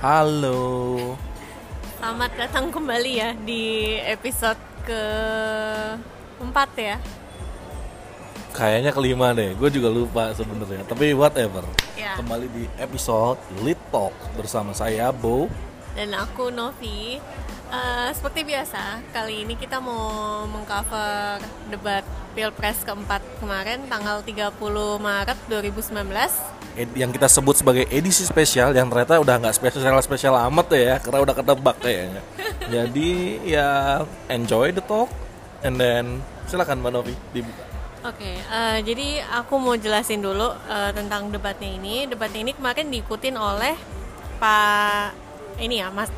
Halo. Selamat datang kembali ya di episode ke empat ya. Kayaknya kelima deh. Gue juga lupa sebenarnya. Tapi whatever. Ya. Kembali di episode Lit Talk bersama saya Bo. Dan aku Novi. Eh, seperti biasa, kali ini kita mau mengcover debat Pilpres keempat kemarin tanggal 30 Maret 2019. Ed- yang kita sebut sebagai edisi spesial yang ternyata udah nggak spesial spesial amat ya karena udah ketebak kayaknya. Jadi ya enjoy the talk and then silakan Mbak Novi dibuka. Oke, eh, jadi aku mau jelasin dulu eh, tentang debatnya ini. Debatnya ini kemarin diikutin oleh Pak ini ya, Mas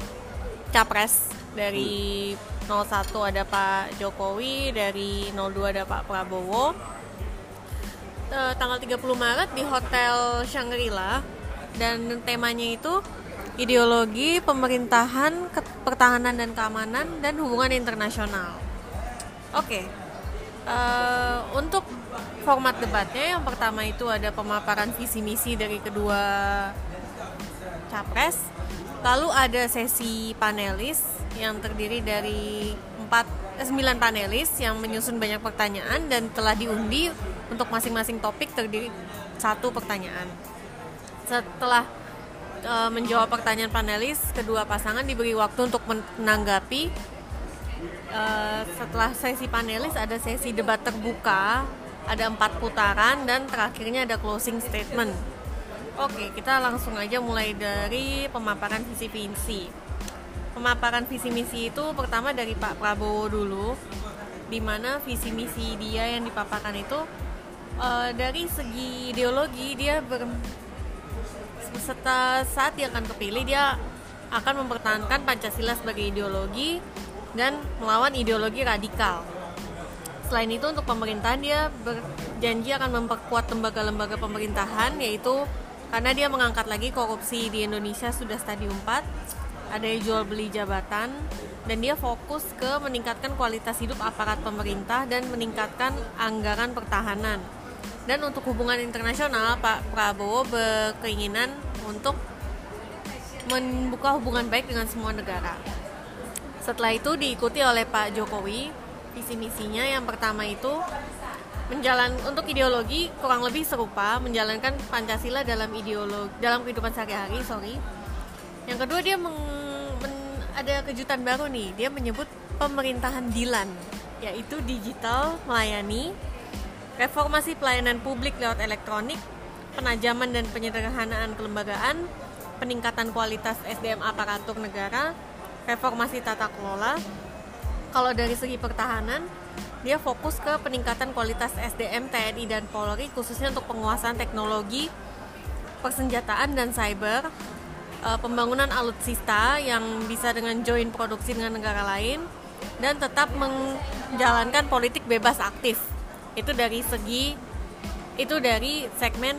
Capres dari 01 ada Pak Jokowi, dari 02 ada Pak Prabowo. Eh, tanggal 30 Maret di Hotel Shangri-La dan temanya itu ideologi pemerintahan, pertahanan dan keamanan dan hubungan internasional. Oke. Eh, untuk format debatnya yang pertama itu ada pemaparan visi misi dari kedua capres. Lalu ada sesi panelis yang terdiri dari 4 eh, 9 panelis yang menyusun banyak pertanyaan dan telah diundi untuk masing-masing topik terdiri satu pertanyaan. Setelah eh, menjawab pertanyaan panelis, kedua pasangan diberi waktu untuk menanggapi Eh, setelah sesi panelis ada sesi debat terbuka, ada empat putaran dan terakhirnya ada closing statement. Oke, kita langsung aja mulai dari pemaparan visi misi. Pemaparan visi misi itu pertama dari Pak Prabowo dulu, di mana visi misi dia yang dipaparkan itu eh, dari segi ideologi dia ber, setelah saat dia akan kepilih dia akan mempertahankan Pancasila sebagai ideologi dan melawan ideologi radikal. Selain itu untuk pemerintahan dia berjanji akan memperkuat lembaga-lembaga pemerintahan yaitu karena dia mengangkat lagi korupsi di Indonesia sudah stadium 4, ada jual beli jabatan dan dia fokus ke meningkatkan kualitas hidup aparat pemerintah dan meningkatkan anggaran pertahanan. Dan untuk hubungan internasional, Pak Prabowo berkeinginan untuk membuka hubungan baik dengan semua negara. Setelah itu diikuti oleh Pak Jokowi visi misinya yang pertama itu menjalan untuk ideologi kurang lebih serupa menjalankan Pancasila dalam ideologi dalam kehidupan sehari-hari sorry yang kedua dia meng- men- ada kejutan baru nih dia menyebut pemerintahan Dilan yaitu digital melayani reformasi pelayanan publik lewat elektronik penajaman dan penyederhanaan kelembagaan peningkatan kualitas SDM aparatur negara reformasi tata kelola. Kalau dari segi pertahanan, dia fokus ke peningkatan kualitas SDM TNI dan Polri khususnya untuk penguasaan teknologi, persenjataan dan cyber, eh, pembangunan alutsista yang bisa dengan join produksi dengan negara lain dan tetap menjalankan politik bebas aktif. Itu dari segi itu dari segmen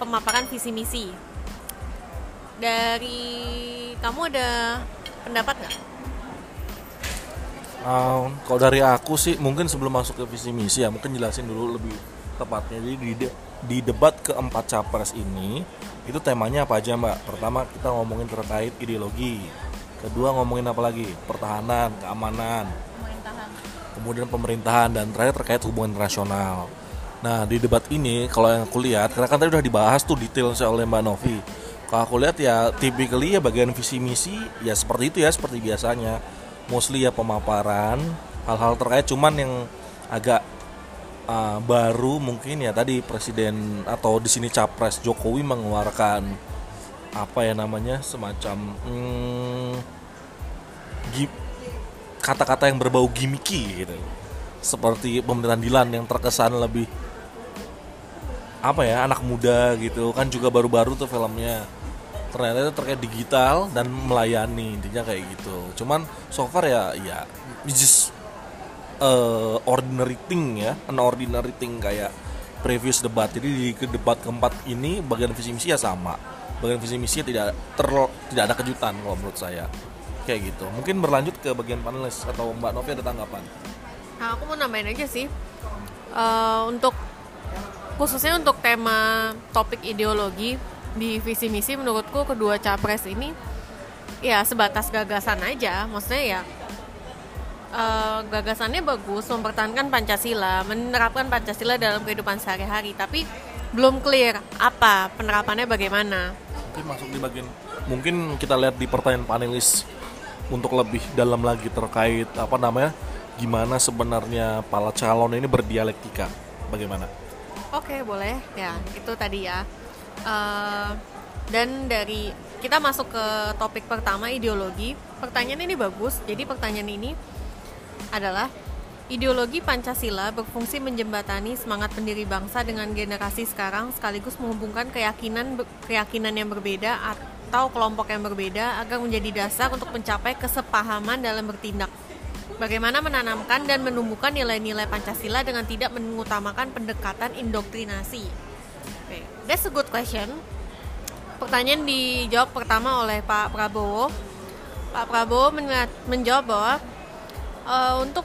pemaparan visi misi. Dari kamu ada pendapat nggak? Um, kalau dari aku sih mungkin sebelum masuk ke visi misi ya mungkin jelasin dulu lebih tepatnya jadi di, di debat keempat capres ini itu temanya apa aja mbak pertama kita ngomongin terkait ideologi kedua ngomongin apa lagi pertahanan keamanan Pemerintahan. kemudian pemerintahan dan terakhir terkait hubungan internasional. Nah di debat ini kalau yang aku lihat karena kan tadi udah dibahas tuh detail oleh Mbak Novi. Kalau aku lihat ya typically ya bagian visi misi ya seperti itu ya seperti biasanya. Mostly ya pemaparan hal-hal terkait cuman yang agak uh, baru mungkin ya tadi presiden atau di sini capres Jokowi mengeluarkan apa ya namanya semacam hmm, kata-kata yang berbau gimmicky gitu. Seperti pemerintahan Dilan yang terkesan lebih apa ya anak muda gitu. Kan juga baru-baru tuh filmnya. Ternyata itu terkait digital dan melayani intinya kayak gitu. Cuman so far ya ya just uh, ordinary thing ya an ordinary thing kayak previous debat. Jadi di debat keempat ini bagian visi misi ya sama. Bagian visi misi tidak ter tidak ada kejutan kalau menurut saya. Kayak gitu. Mungkin berlanjut ke bagian panelis atau mbak Novi ada tanggapan? Nah, aku mau nambahin aja sih. Eh, untuk khususnya untuk tema topik ideologi di visi misi menurutku kedua capres ini ya sebatas gagasan aja. Maksudnya ya uh, gagasannya bagus mempertahankan Pancasila menerapkan Pancasila dalam kehidupan sehari-hari. Tapi belum clear apa penerapannya bagaimana. Mungkin masuk di bagian mungkin kita lihat di pertanyaan panelis untuk lebih dalam lagi terkait apa namanya gimana sebenarnya para calon ini berdialektika. Bagaimana? Oke boleh. Ya itu tadi ya. Uh, dan dari kita masuk ke topik pertama ideologi. Pertanyaan ini bagus. Jadi pertanyaan ini adalah Ideologi Pancasila berfungsi menjembatani semangat pendiri bangsa dengan generasi sekarang sekaligus menghubungkan keyakinan keyakinan yang berbeda atau kelompok yang berbeda agar menjadi dasar untuk mencapai kesepahaman dalam bertindak. Bagaimana menanamkan dan menumbuhkan nilai-nilai Pancasila dengan tidak mengutamakan pendekatan indoktrinasi? Okay. That's a good question. Pertanyaan dijawab pertama oleh Pak Prabowo. Pak Prabowo menjawab bahwa uh, untuk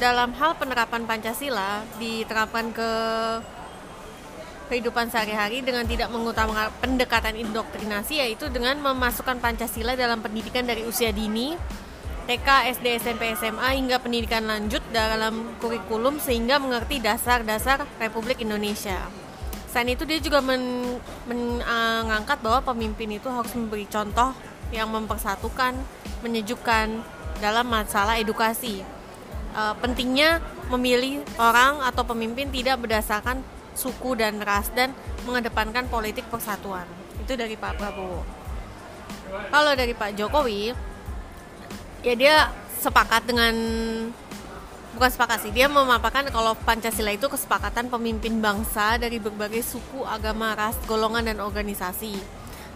dalam hal penerapan Pancasila diterapkan ke kehidupan sehari-hari dengan tidak mengutamakan pendekatan indoktrinasi yaitu dengan memasukkan Pancasila dalam pendidikan dari usia dini TK, SD, SMP, SMA hingga pendidikan lanjut dalam kurikulum sehingga mengerti dasar-dasar Republik Indonesia. Selain itu dia juga men, mengangkat bahwa pemimpin itu harus memberi contoh yang mempersatukan, menyejukkan dalam masalah edukasi uh, pentingnya memilih orang atau pemimpin tidak berdasarkan suku dan ras dan mengedepankan politik persatuan. Itu dari Pak Prabowo. Kalau dari Pak Jokowi, ya dia sepakat dengan bukan sepakat sih, dia memaparkan kalau Pancasila itu kesepakatan pemimpin bangsa dari berbagai suku, agama, ras, golongan dan organisasi.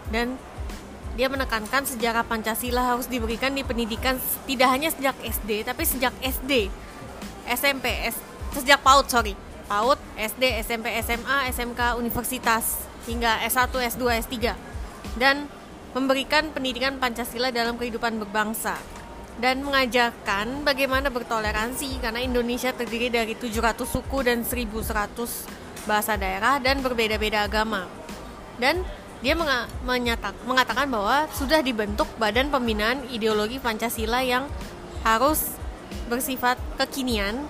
Dan dia menekankan sejarah Pancasila harus diberikan di pendidikan tidak hanya sejak SD tapi sejak SD, SMP, S, sejak PAUD sorry, PAUD, SD, SMP, SMA, SMK, Universitas hingga S1, S2, S3 dan memberikan pendidikan Pancasila dalam kehidupan berbangsa. Dan mengajarkan bagaimana bertoleransi karena Indonesia terdiri dari 700 suku dan 1100 bahasa daerah dan berbeda-beda agama. Dan dia menyatak, mengatakan bahwa sudah dibentuk Badan Pembinaan Ideologi Pancasila yang harus bersifat kekinian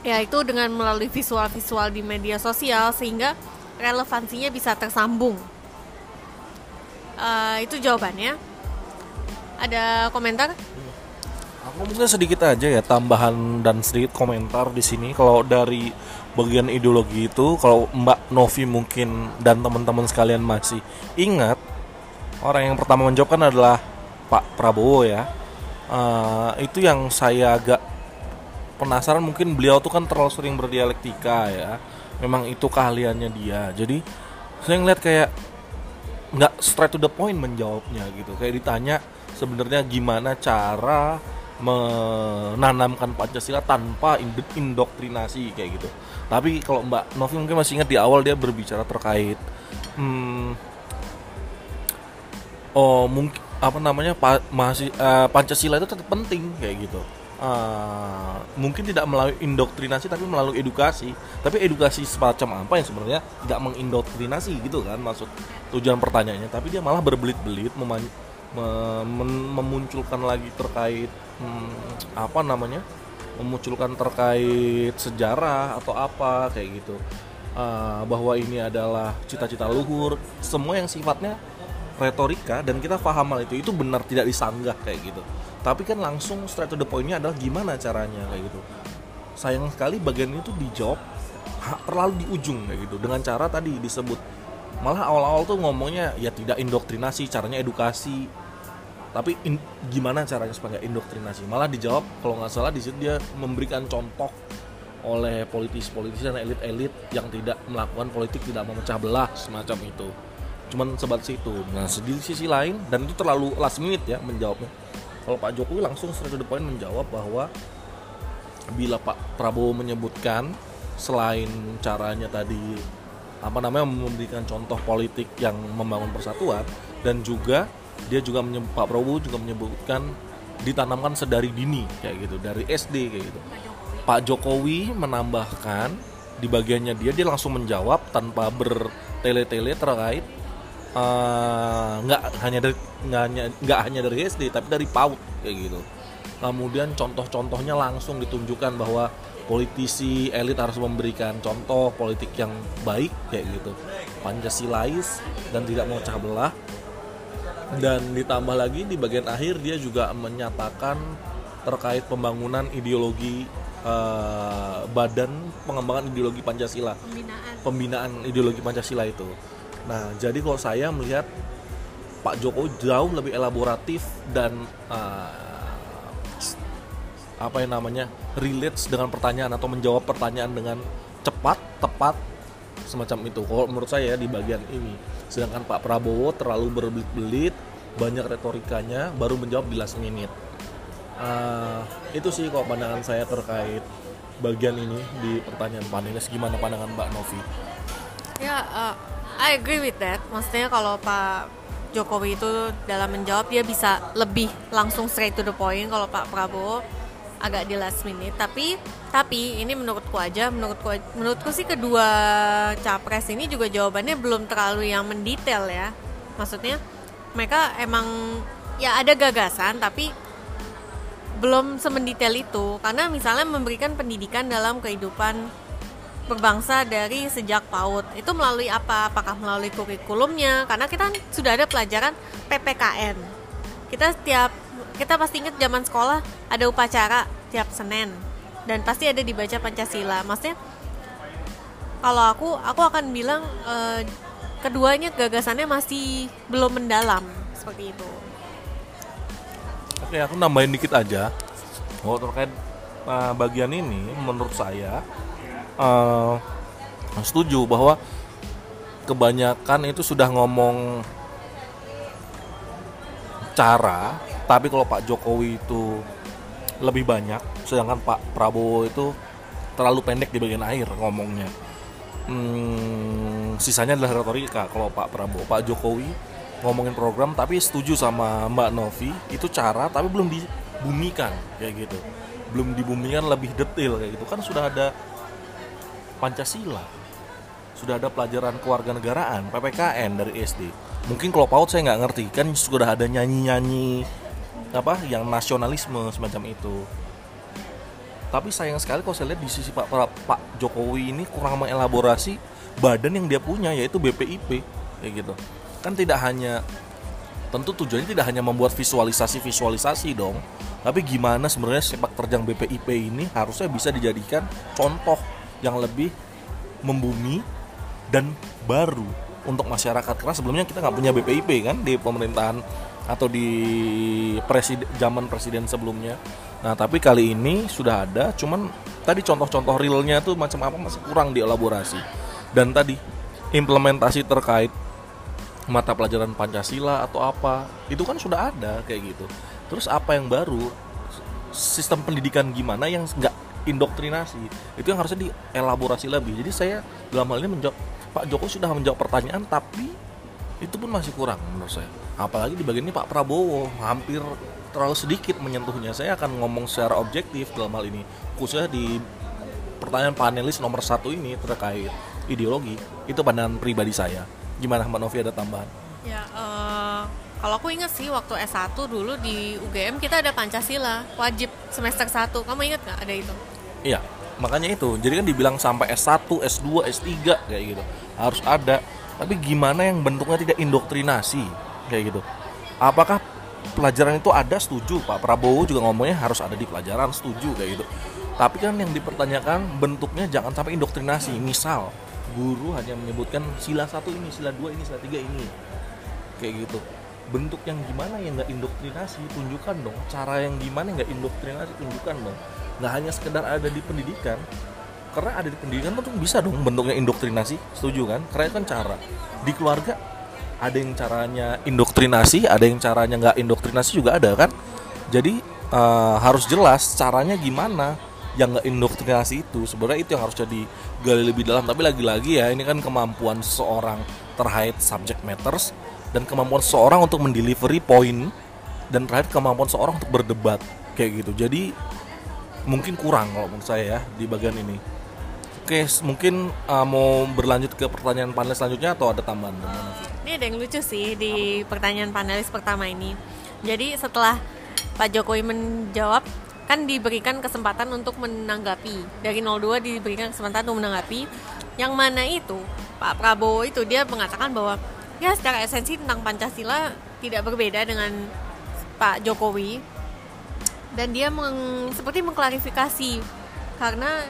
yaitu dengan melalui visual-visual di media sosial sehingga relevansinya bisa tersambung. Uh, itu jawabannya. Ada komentar? Aku mungkin sedikit aja ya tambahan dan sedikit komentar di sini. Kalau dari bagian ideologi itu kalau Mbak Novi mungkin dan teman-teman sekalian masih ingat orang yang pertama menjawab kan adalah Pak Prabowo ya. Uh, itu yang saya agak penasaran mungkin beliau tuh kan terlalu sering berdialektika ya. Memang itu keahliannya dia. Jadi saya ngeliat kayak nggak straight to the point menjawabnya gitu. Kayak ditanya sebenarnya gimana cara menanamkan Pancasila tanpa indoktrinasi kayak gitu. Tapi kalau Mbak Novi mungkin masih ingat di awal dia berbicara terkait hmm, oh mungkin apa namanya pa, masih uh, Pancasila itu tetap penting kayak gitu. Uh, mungkin tidak melalui indoktrinasi tapi melalui edukasi tapi edukasi semacam apa yang sebenarnya tidak mengindoktrinasi gitu kan maksud tujuan pertanyaannya tapi dia malah berbelit-belit memunculkan lagi terkait hmm, apa namanya memunculkan terkait sejarah atau apa kayak gitu. Uh, bahwa ini adalah cita-cita luhur. Semua yang sifatnya retorika dan kita paham hal itu itu benar tidak disanggah kayak gitu. Tapi kan langsung straight to the pointnya adalah gimana caranya kayak gitu. Sayang sekali bagian itu dijawab terlalu di ujung kayak gitu. Dengan cara tadi disebut. Malah awal-awal tuh ngomongnya ya tidak indoktrinasi caranya edukasi tapi in, gimana caranya supaya indoktrinasi? Malah dijawab kalau nggak salah di situ dia memberikan contoh oleh politis-politis dan elit-elit yang tidak melakukan politik tidak memecah belah semacam itu. Cuman sebatas itu. Nah di sisi lain dan itu terlalu last minute ya menjawabnya. Kalau Pak Jokowi langsung straight to the point menjawab bahwa bila Pak Prabowo menyebutkan selain caranya tadi apa namanya memberikan contoh politik yang membangun persatuan dan juga dia juga menyebut, Pak Prabowo juga menyebutkan ditanamkan sedari dini kayak gitu dari SD kayak gitu. Pak Jokowi. Menambahkan di bagiannya dia dia langsung menjawab tanpa bertele-tele terkait eh, nggak hanya dari nggak hanya nggak hanya dari SD tapi dari PAUD kayak gitu. Kemudian contoh-contohnya langsung ditunjukkan bahwa politisi elit harus memberikan contoh politik yang baik kayak gitu. Pancasilais dan tidak memecah belah dan ditambah lagi di bagian akhir dia juga menyatakan terkait pembangunan ideologi eh, badan pengembangan ideologi Pancasila pembinaan pembinaan ideologi Pancasila itu. Nah, jadi kalau saya melihat Pak Jokowi jauh lebih elaboratif dan uh, apa yang namanya relates dengan pertanyaan atau menjawab pertanyaan dengan cepat, tepat, semacam itu. Kalau menurut saya di bagian ini, sedangkan Pak Prabowo terlalu berbelit-belit, banyak retorikanya, baru menjawab di last minute. Uh, itu sih kok pandangan saya terkait bagian ini di pertanyaan panelis. Gimana pandangan Mbak Novi? Ya, uh, I agree with that. Maksudnya kalau Pak Jokowi itu dalam menjawab dia bisa lebih langsung straight to the point. Kalau Pak Prabowo agak di last minute. Tapi tapi ini menurutku aja, menurutku menurutku sih kedua capres ini juga jawabannya belum terlalu yang mendetail ya. Maksudnya mereka emang ya ada gagasan tapi belum semendetail itu karena misalnya memberikan pendidikan dalam kehidupan berbangsa dari sejak PAUD itu melalui apa? Apakah melalui kurikulumnya? Karena kita kan sudah ada pelajaran PPKN. Kita setiap kita pasti ingat zaman sekolah ada upacara tiap Senin dan pasti ada dibaca Pancasila. Maksudnya kalau aku aku akan bilang eh, keduanya gagasannya masih belum mendalam seperti itu. Oke, aku nambahin dikit aja. Oh, terkait uh, bagian ini, menurut saya uh, setuju bahwa kebanyakan itu sudah ngomong cara, tapi kalau Pak Jokowi itu lebih banyak, sedangkan Pak Prabowo itu terlalu pendek di bagian akhir ngomongnya. Hmm, sisanya adalah retorika. Kalau Pak Prabowo, Pak Jokowi ngomongin program tapi setuju sama Mbak Novi itu cara tapi belum dibumikan kayak gitu. Belum dibumikan lebih detail kayak gitu. Kan sudah ada Pancasila sudah ada pelajaran kewarganegaraan PPKN dari SD mungkin kalau PAUD saya nggak ngerti kan sudah ada nyanyi-nyanyi apa yang nasionalisme semacam itu. Tapi sayang sekali kalau saya lihat di sisi Pak Pak Jokowi ini kurang mengelaborasi badan yang dia punya yaitu BPIP kayak gitu. Kan tidak hanya tentu tujuannya tidak hanya membuat visualisasi-visualisasi dong tapi gimana sebenarnya sepak terjang BPIP ini harusnya bisa dijadikan contoh yang lebih membumi dan baru untuk masyarakat. Karena sebelumnya kita nggak punya BPIP kan di pemerintahan atau di presiden zaman presiden sebelumnya. Nah tapi kali ini sudah ada cuman tadi contoh-contoh realnya tuh macam apa masih kurang dielaborasi. Dan tadi implementasi terkait mata pelajaran Pancasila atau apa itu kan sudah ada kayak gitu. Terus apa yang baru? Sistem pendidikan gimana yang nggak indoktrinasi? Itu yang harusnya dielaborasi lebih. Jadi saya dalam hal ini menjawab Pak Jokowi sudah menjawab pertanyaan tapi itu pun masih kurang menurut saya apalagi di bagian ini Pak Prabowo hampir terlalu sedikit menyentuhnya saya akan ngomong secara objektif dalam hal ini khususnya di pertanyaan panelis nomor satu ini terkait ideologi itu pandangan pribadi saya Gimana Mbak Novi ada tambahan? Ya, uh, kalau aku ingat sih waktu S1 dulu di UGM kita ada Pancasila, wajib semester 1. Kamu ingat nggak ada itu? Iya, makanya itu. Jadi kan dibilang sampai S1, S2, S3 kayak gitu. Harus ada. Tapi gimana yang bentuknya tidak indoktrinasi kayak gitu. Apakah pelajaran itu ada setuju Pak Prabowo juga ngomongnya harus ada di pelajaran setuju kayak gitu tapi kan yang dipertanyakan bentuknya jangan sampai indoktrinasi misal guru hanya menyebutkan sila satu ini, sila dua ini, sila tiga ini, kayak gitu. Bentuk yang gimana yang nggak indoktrinasi, tunjukkan dong. Cara yang gimana nggak indoktrinasi, tunjukkan dong. Nggak hanya sekedar ada di pendidikan, karena ada di pendidikan tuh bisa dong bentuknya indoktrinasi, setuju kan? Karena kan cara. Di keluarga ada yang caranya indoktrinasi, ada yang caranya nggak indoktrinasi juga ada kan? Jadi uh, harus jelas caranya gimana yang nggak indoktrinasi itu sebenarnya itu yang harus jadi gali lebih dalam tapi lagi-lagi ya ini kan kemampuan seorang terkait subject matters dan kemampuan seorang untuk mendelivery point dan terakhir kemampuan seorang untuk berdebat kayak gitu jadi mungkin kurang kalau menurut saya ya di bagian ini oke mungkin uh, mau berlanjut ke pertanyaan panel selanjutnya atau ada tambahan? Uh, ini ada yang lucu sih di pertanyaan panelis pertama ini. Jadi setelah Pak Jokowi menjawab kan diberikan kesempatan untuk menanggapi. Dari 02 diberikan kesempatan untuk menanggapi. Yang mana itu Pak Prabowo itu dia mengatakan bahwa ya secara esensi tentang Pancasila tidak berbeda dengan Pak Jokowi. Dan dia meng, seperti mengklarifikasi. Karena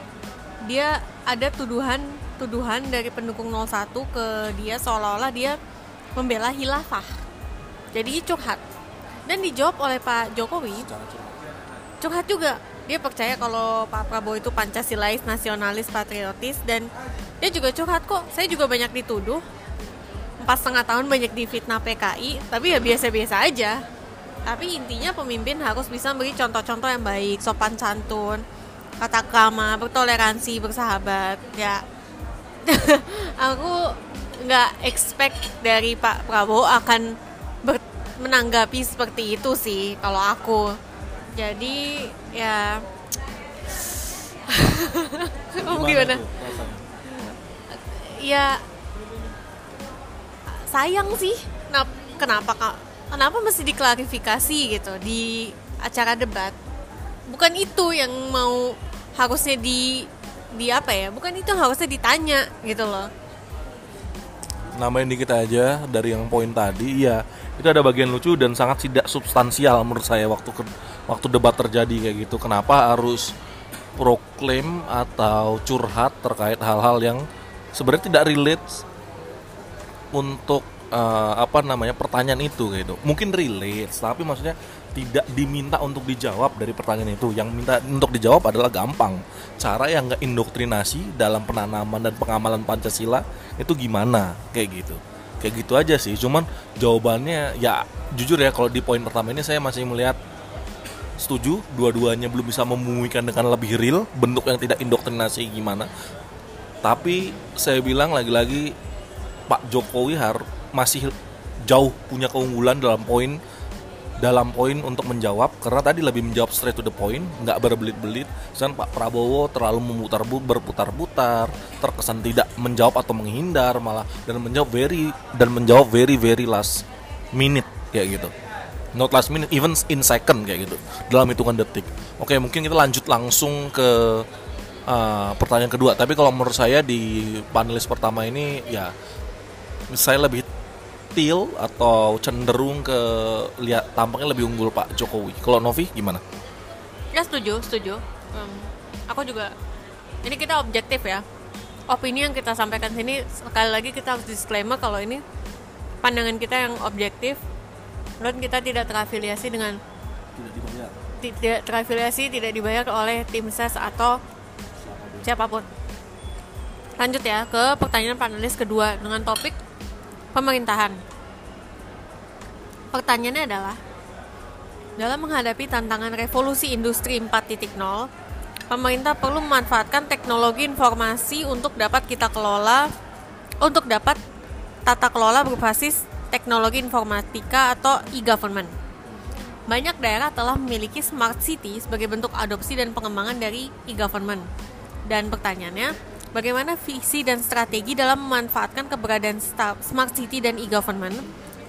dia ada tuduhan tuduhan dari pendukung 01 ke dia seolah-olah dia membela hilafah jadi curhat. Dan dijawab oleh Pak Jokowi. Curhat. Juga. Dia percaya kalau Pak Prabowo itu Pancasilais, nasionalis, patriotis dan dia juga curhat kok. Saya juga banyak dituduh. Empat setengah tahun banyak difitnah PKI tapi ya biasa-biasa aja. Tapi intinya pemimpin harus bisa beri contoh-contoh yang baik sopan santun kata krama bertoleransi bersahabat ya. Aku nggak expect dari Pak Prabowo akan ber- menanggapi seperti itu sih kalau aku. Jadi ya. Kamu gimana ya sayang sih. Kenapa, kenapa kak? Kenapa mesti diklarifikasi gitu di acara debat? Bukan itu yang mau harusnya di di apa ya? Bukan itu harusnya ditanya gitu loh. Nambahin dikit aja dari yang poin tadi ya itu ada bagian lucu dan sangat tidak substansial menurut saya waktu ke, waktu debat terjadi kayak gitu. Kenapa harus proklaim atau curhat terkait hal-hal yang sebenarnya tidak relate untuk eh, apa namanya pertanyaan itu gitu. Mungkin relate tapi maksudnya tidak diminta untuk dijawab dari pertanyaan itu. Yang minta untuk dijawab adalah gampang. Cara yang nggak indoktrinasi dalam penanaman dan pengamalan pancasila itu gimana? Kayak gitu. Kayak gitu aja sih. Cuman jawabannya ya jujur ya kalau di poin pertama ini saya masih melihat setuju dua-duanya belum bisa memumuikan dengan lebih real bentuk yang tidak indoktrinasi gimana. Tapi saya bilang lagi-lagi Pak Jokowi har masih jauh punya keunggulan dalam poin dalam poin untuk menjawab karena tadi lebih menjawab straight to the point nggak berbelit-belit. Dan Pak Prabowo terlalu memutar berputar-putar terkesan tidak menjawab atau menghindar malah dan menjawab very dan menjawab very very last minute kayak gitu. Not last minute even in second kayak gitu. Dalam hitungan detik. Oke mungkin kita lanjut langsung ke uh, pertanyaan kedua. Tapi kalau menurut saya di panelis pertama ini ya saya lebih til atau cenderung ke lihat tampaknya lebih unggul Pak Jokowi. Kalau Novi gimana? ya setuju setuju Em, aku juga ini kita objektif ya opini yang kita sampaikan sini sekali lagi kita harus disclaimer kalau ini pandangan kita yang objektif dan kita tidak terafiliasi dengan Tidak dibayar. tidak terafiliasi tidak dibayar oleh tim ses atau siapa pun lanjut ya ke pertanyaan panelis kedua dengan topik pemerintahan pertanyaannya adalah dalam menghadapi tantangan revolusi industri 4.0 pemerintah perlu memanfaatkan teknologi informasi untuk dapat kita kelola untuk dapat tata kelola berbasis teknologi informatika atau e-government banyak daerah telah memiliki smart city sebagai bentuk adopsi dan pengembangan dari e-government. Dan pertanyaannya, bagaimana visi dan strategi dalam memanfaatkan keberadaan smart city dan e-government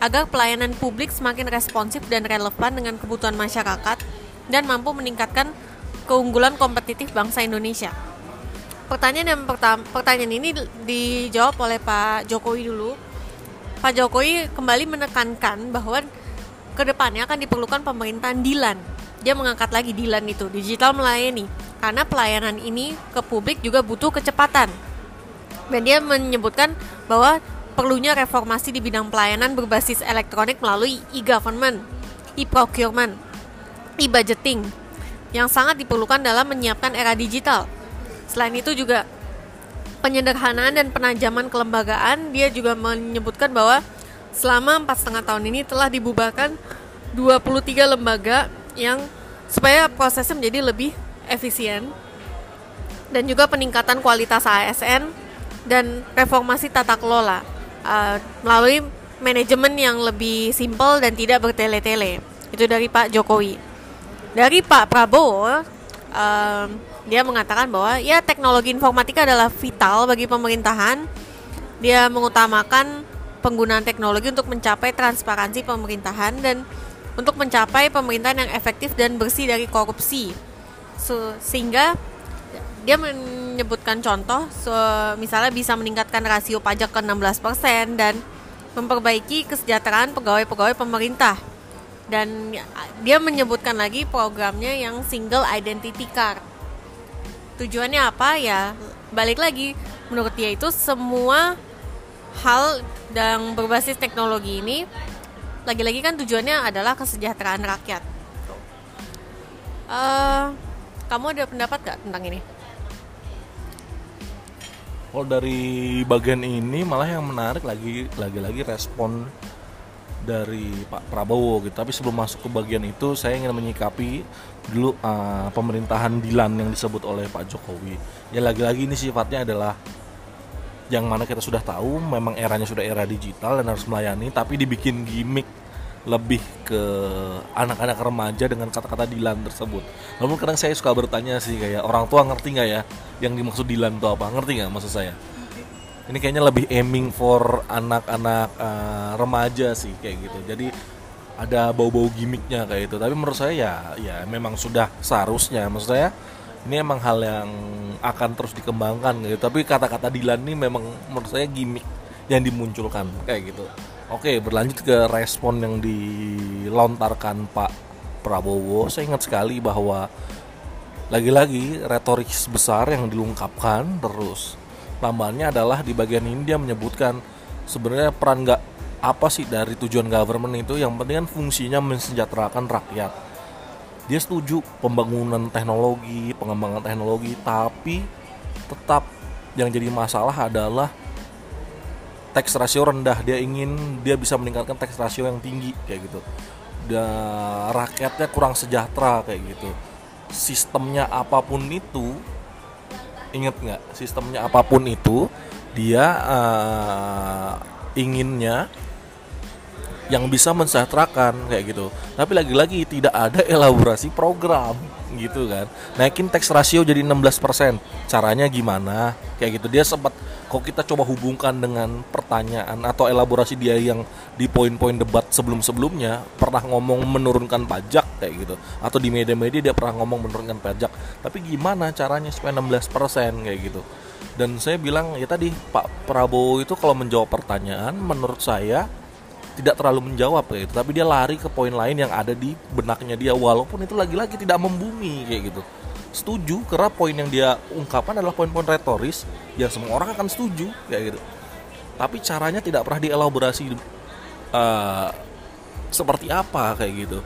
agar pelayanan publik semakin responsif dan relevan dengan kebutuhan masyarakat dan mampu meningkatkan keunggulan kompetitif bangsa Indonesia. Pertanyaan yang pertama, pertanyaan ini dijawab oleh Pak Jokowi dulu. Pak Jokowi kembali menekankan bahwa ke depannya akan diperlukan pemerintahan Dilan. Dia mengangkat lagi Dilan itu, digital melayani. Karena pelayanan ini ke publik juga butuh kecepatan. Dan dia menyebutkan bahwa perlunya reformasi di bidang pelayanan berbasis elektronik melalui e-government, e-procurement, e-budgeting yang sangat diperlukan dalam menyiapkan era digital. Selain itu juga penyederhanaan dan penajaman kelembagaan, dia juga menyebutkan bahwa selama empat setengah tahun ini telah dibubarkan 23 lembaga yang supaya prosesnya menjadi lebih efisien dan juga peningkatan kualitas ASN dan reformasi tata kelola uh, melalui manajemen yang lebih simpel dan tidak bertele-tele. Itu dari Pak Jokowi. Dari Pak Prabowo, um, dia mengatakan bahwa ya teknologi informatika adalah vital bagi pemerintahan. Dia mengutamakan penggunaan teknologi untuk mencapai transparansi pemerintahan dan untuk mencapai pemerintahan yang efektif dan bersih dari korupsi. So, sehingga dia menyebutkan contoh so, misalnya bisa meningkatkan rasio pajak ke 16% dan memperbaiki kesejahteraan pegawai-pegawai pemerintah. Dan dia menyebutkan lagi programnya yang single identity card. Tujuannya apa ya? Balik lagi, menurut dia itu semua hal yang berbasis teknologi ini lagi-lagi kan tujuannya adalah kesejahteraan rakyat. Uh, kamu ada pendapat gak tentang ini? Kalau dari bagian ini malah yang menarik lagi lagi-lagi respon dari Pak Prabowo gitu. Tapi sebelum masuk ke bagian itu, saya ingin menyikapi dulu uh, pemerintahan Dilan yang disebut oleh Pak Jokowi. Ya lagi-lagi ini sifatnya adalah yang mana kita sudah tahu memang eranya sudah era digital dan harus melayani, tapi dibikin gimmick lebih ke anak-anak remaja dengan kata-kata Dilan tersebut. Namun kadang saya suka bertanya sih kayak orang tua ngerti nggak ya yang dimaksud Dilan itu apa? Ngerti nggak maksud saya? Ini kayaknya lebih aiming for anak-anak uh, remaja sih kayak gitu. Jadi ada bau-bau gimmicknya kayak itu. Tapi menurut saya ya ya memang sudah seharusnya. Maksud saya ini emang hal yang akan terus dikembangkan gitu. Tapi kata-kata Dilan ini memang menurut saya gimmick yang dimunculkan kayak gitu. Oke, berlanjut ke respon yang dilontarkan Pak Prabowo. Saya ingat sekali bahwa lagi-lagi retorik besar yang dilungkapkan terus. Lambannya adalah di bagian ini dia menyebutkan sebenarnya peran nggak apa sih dari tujuan government itu yang penting kan fungsinya mensejahterakan rakyat. Dia setuju pembangunan teknologi, pengembangan teknologi, tapi tetap yang jadi masalah adalah tax ratio rendah dia ingin dia bisa meningkatkan tax ratio yang tinggi kayak gitu. Dan rakyatnya kurang sejahtera kayak gitu. Sistemnya apa pun itu inget nggak? Sistemnya apa pun itu dia uh, inginnya yang bisa mensejahterakan kayak gitu. Tapi lagi-lagi tidak ada elaborasi program gitu kan. Naikin tax ratio jadi 16% caranya gimana? Kayak gitu. Dia sempat kok kita coba hubungkan dengan pertanyaan atau elaborasi dia yang di poin-poin debat sebelum-sebelumnya pernah ngomong menurunkan pajak kayak gitu. Atau di media-media dia pernah ngomong menurunkan pajak. Tapi gimana caranya supaya 16% kayak gitu. Dan saya bilang ya tadi Pak Prabowo itu kalau menjawab pertanyaan menurut saya tidak terlalu menjawab kayak gitu. Tapi dia lari ke poin lain yang ada di benaknya dia walaupun itu lagi-lagi tidak membumi kayak gitu. Setuju karena poin yang dia ungkapkan adalah poin-poin retoris yang semua orang akan setuju kayak gitu. Tapi caranya tidak pernah dielaborasi uh, seperti apa kayak gitu.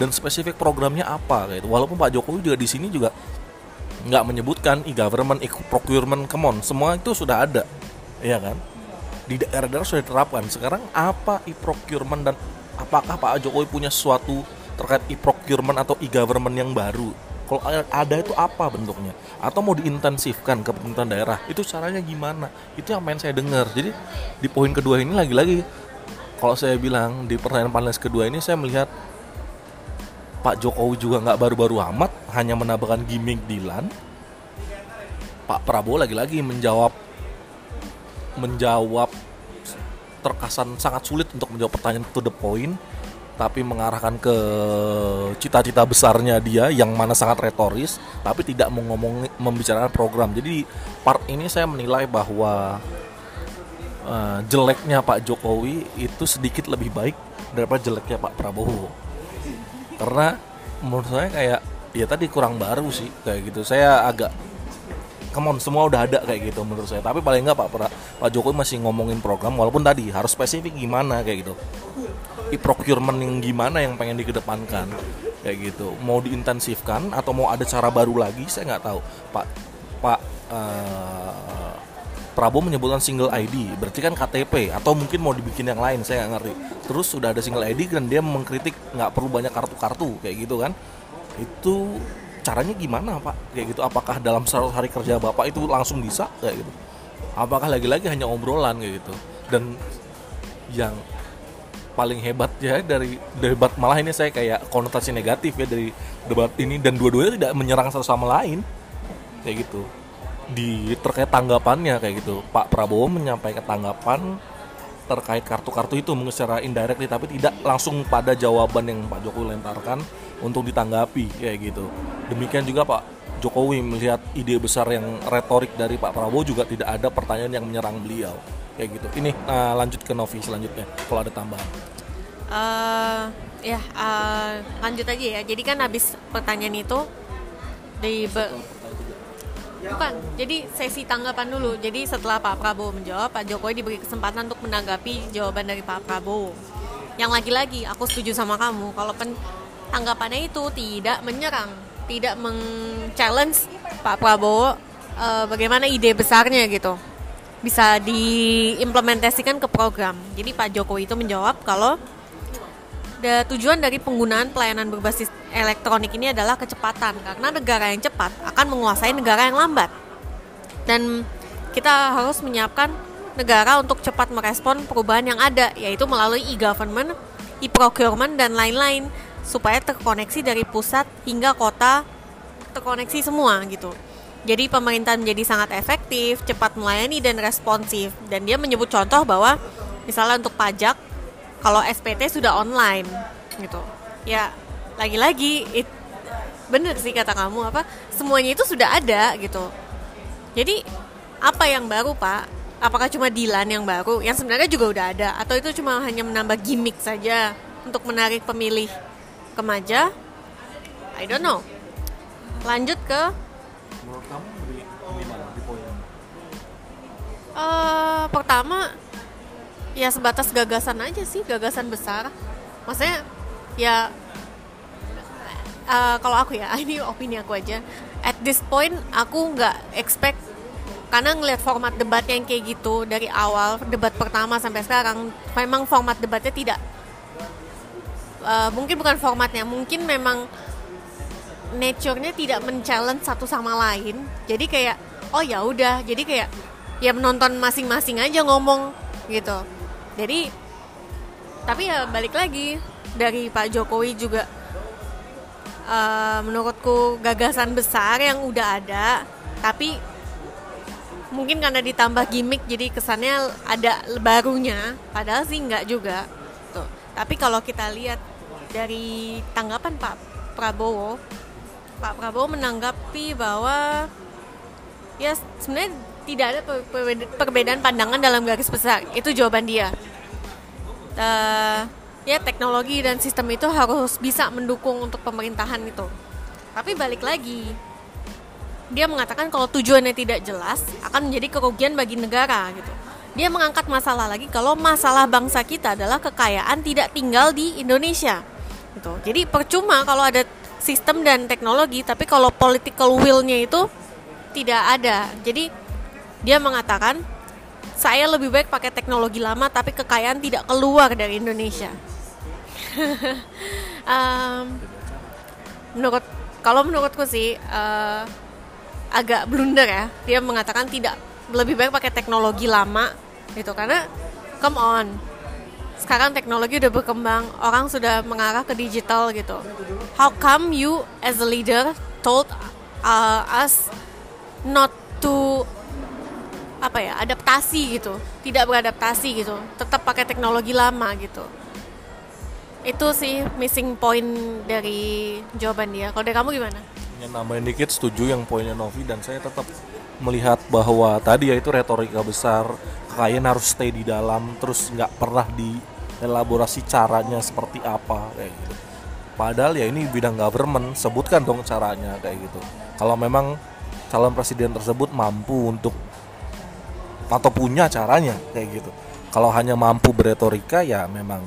Dan spesifik programnya apa kayak gitu. Walaupun Pak Jokowi juga di sini juga nggak menyebutkan e-government, e-procurement, come on, semua itu sudah ada, ya kan? Di daerah-daerah sudah diterapkan. Sekarang apa e-procurement dan apakah Pak Jokowi punya sesuatu terkait e-procurement atau e-government yang baru? kalau ada itu apa bentuknya? Atau mau diintensifkan ke pemerintahan daerah? Itu caranya gimana? Itu yang main saya dengar. Jadi di poin kedua ini lagi-lagi kalau saya bilang di pertanyaan panelis kedua ini saya melihat Pak Jokowi juga nggak baru-baru amat hanya menambahkan gimmick Dilan. Pak Prabowo lagi-lagi menjawab menjawab terkesan sangat sulit untuk menjawab pertanyaan to the point tapi mengarahkan ke cita-cita besarnya dia yang mana sangat retoris tapi tidak mengomong membicarakan program. Jadi part ini saya menilai bahwa uh, jeleknya Pak Jokowi itu sedikit lebih baik daripada jeleknya Pak Prabowo. Karena menurut saya kayak ya tadi kurang baru sih kayak gitu. Saya agak come on semua udah ada kayak gitu menurut saya. Tapi paling nggak Pak Pak Jokowi masih ngomongin program walaupun tadi harus spesifik gimana kayak gitu. E-procurement yang gimana yang pengen dikedepankan kayak gitu. Mau diintensifkan atau mau ada cara baru lagi saya nggak tahu. Pak Pak uh, Prabowo menyebutkan single ID berarti kan KTP atau mungkin mau dibikin yang lain saya nggak ngerti. Terus sudah ada single ID dan dia mengkritik nggak perlu banyak kartu-kartu kayak gitu kan. Itu caranya gimana pak? Kayak gitu apakah dalam 100 hari kerja bapak itu langsung bisa? Kayak gitu. Apakah lagi-lagi hanya obrolan kayak gitu. Dan yang paling hebat ya dari debat malah ini saya kayak konotasi negatif ya dari debat ini dan dua-duanya tidak menyerang satu sama lain. Kayak gitu. Di terkait tanggapannya kayak gitu. Pak Prabowo menyampaikan tanggapan terkait kartu-kartu itu mungkin secara indirect tapi tidak langsung pada jawaban yang Pak Jokowi lemparkan untuk ditanggapi kayak gitu. Demikian juga Pak Jokowi melihat ide besar yang retorik dari Pak Prabowo juga tidak ada pertanyaan yang menyerang beliau kayak gitu. Ini uh, lanjut ke Novi selanjutnya kalau ada tambahan. Uh, ya uh, lanjut aja ya. Jadi kan habis pertanyaan itu di bukan. Jadi sesi tanggapan dulu. Jadi setelah Pak Prabowo menjawab, Pak Jokowi diberi kesempatan untuk menanggapi jawaban dari Pak Prabowo. Yang lagi-lagi aku setuju sama kamu kalau pen tanggapannya itu tidak menyerang, tidak meng-challenge Pak Prabowo uh, bagaimana ide besarnya gitu bisa diimplementasikan ke program. Jadi Pak Jokowi itu menjawab kalau da, tujuan dari penggunaan pelayanan berbasis elektronik ini adalah kecepatan karena negara yang cepat akan menguasai negara yang lambat. Dan kita harus menyiapkan negara untuk cepat merespon perubahan yang ada yaitu melalui e-government, e-procurement dan lain-lain supaya terkoneksi dari pusat hingga kota terkoneksi semua gitu. Jadi pemerintah menjadi sangat efektif, cepat melayani dan responsif. Dan dia menyebut contoh bahwa misalnya untuk pajak, kalau SPT sudah online gitu. Ya lagi-lagi bener sih kata kamu apa semuanya itu sudah ada gitu. Jadi apa yang baru pak? Apakah cuma Dilan yang baru? Yang sebenarnya juga udah ada atau itu cuma hanya menambah gimmick saja untuk menarik pemilih kemaja? I don't know. Lanjut ke menurut kamu di, mana di poin uh, pertama ya sebatas gagasan aja sih gagasan besar maksudnya ya uh, kalau aku ya ini opini aku aja at this point aku nggak expect karena ngelihat format debat yang kayak gitu dari awal debat pertama sampai sekarang memang format debatnya tidak uh, mungkin bukan formatnya mungkin memang nature-nya tidak men-challenge satu sama lain. Jadi kayak oh ya udah, jadi kayak ya menonton masing-masing aja ngomong gitu. Jadi tapi ya balik lagi dari Pak Jokowi juga uh, menurutku gagasan besar yang udah ada, tapi mungkin karena ditambah gimmick jadi kesannya ada barunya, padahal sih nggak juga. Tuh. Tapi kalau kita lihat dari tanggapan Pak Prabowo Pak Prabowo menanggapi bahwa ya sebenarnya tidak ada perbedaan pandangan dalam garis besar. Itu jawaban dia. Uh, ya teknologi dan sistem itu harus bisa mendukung untuk pemerintahan itu. Tapi balik lagi, dia mengatakan kalau tujuannya tidak jelas akan menjadi kerugian bagi negara gitu. Dia mengangkat masalah lagi kalau masalah bangsa kita adalah kekayaan tidak tinggal di Indonesia. Gitu. Jadi percuma kalau ada sistem dan teknologi tapi kalau political will-nya itu tidak ada. Jadi dia mengatakan saya lebih baik pakai teknologi lama tapi kekayaan tidak keluar dari Indonesia. Um, menurut kalau menurutku sih uh, agak blunder ya. Dia mengatakan tidak lebih baik pakai teknologi lama gitu. Karena come on sekarang teknologi udah berkembang, orang sudah mengarah ke digital gitu. How come you as a leader told uh, us not to apa ya adaptasi gitu, tidak beradaptasi gitu, tetap pakai teknologi lama gitu. Itu sih missing point dari jawaban dia. Kalau dari kamu gimana? Yang nambahin dikit setuju yang poinnya Novi dan saya tetap melihat bahwa tadi ya itu retorika besar kekayaan harus stay di dalam terus nggak pernah di elaborasi caranya seperti apa kayak gitu. Padahal ya ini bidang government sebutkan dong caranya kayak gitu. Kalau memang calon presiden tersebut mampu untuk atau punya caranya kayak gitu. Kalau hanya mampu beretorika ya memang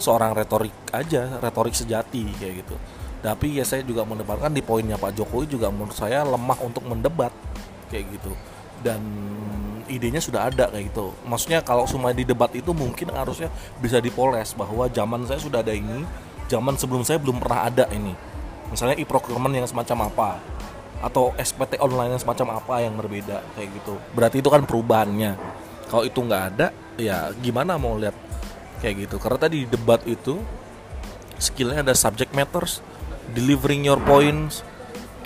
seorang retorik aja retorik sejati kayak gitu. Tapi ya saya juga mendebatkan di poinnya Pak Jokowi juga menurut saya lemah untuk mendebat kayak gitu. Dan idenya sudah ada kayak gitu. Maksudnya kalau semua di debat itu mungkin harusnya bisa dipoles bahwa zaman saya sudah ada ini zaman sebelum saya belum pernah ada ini. Misalnya e-procurement yang semacam apa atau SPT online yang semacam apa yang berbeda kayak gitu. Berarti itu kan perubahannya. Kalau itu nggak ada ya gimana mau lihat kayak gitu? Karena tadi di debat itu skillnya ada subject matters delivering your points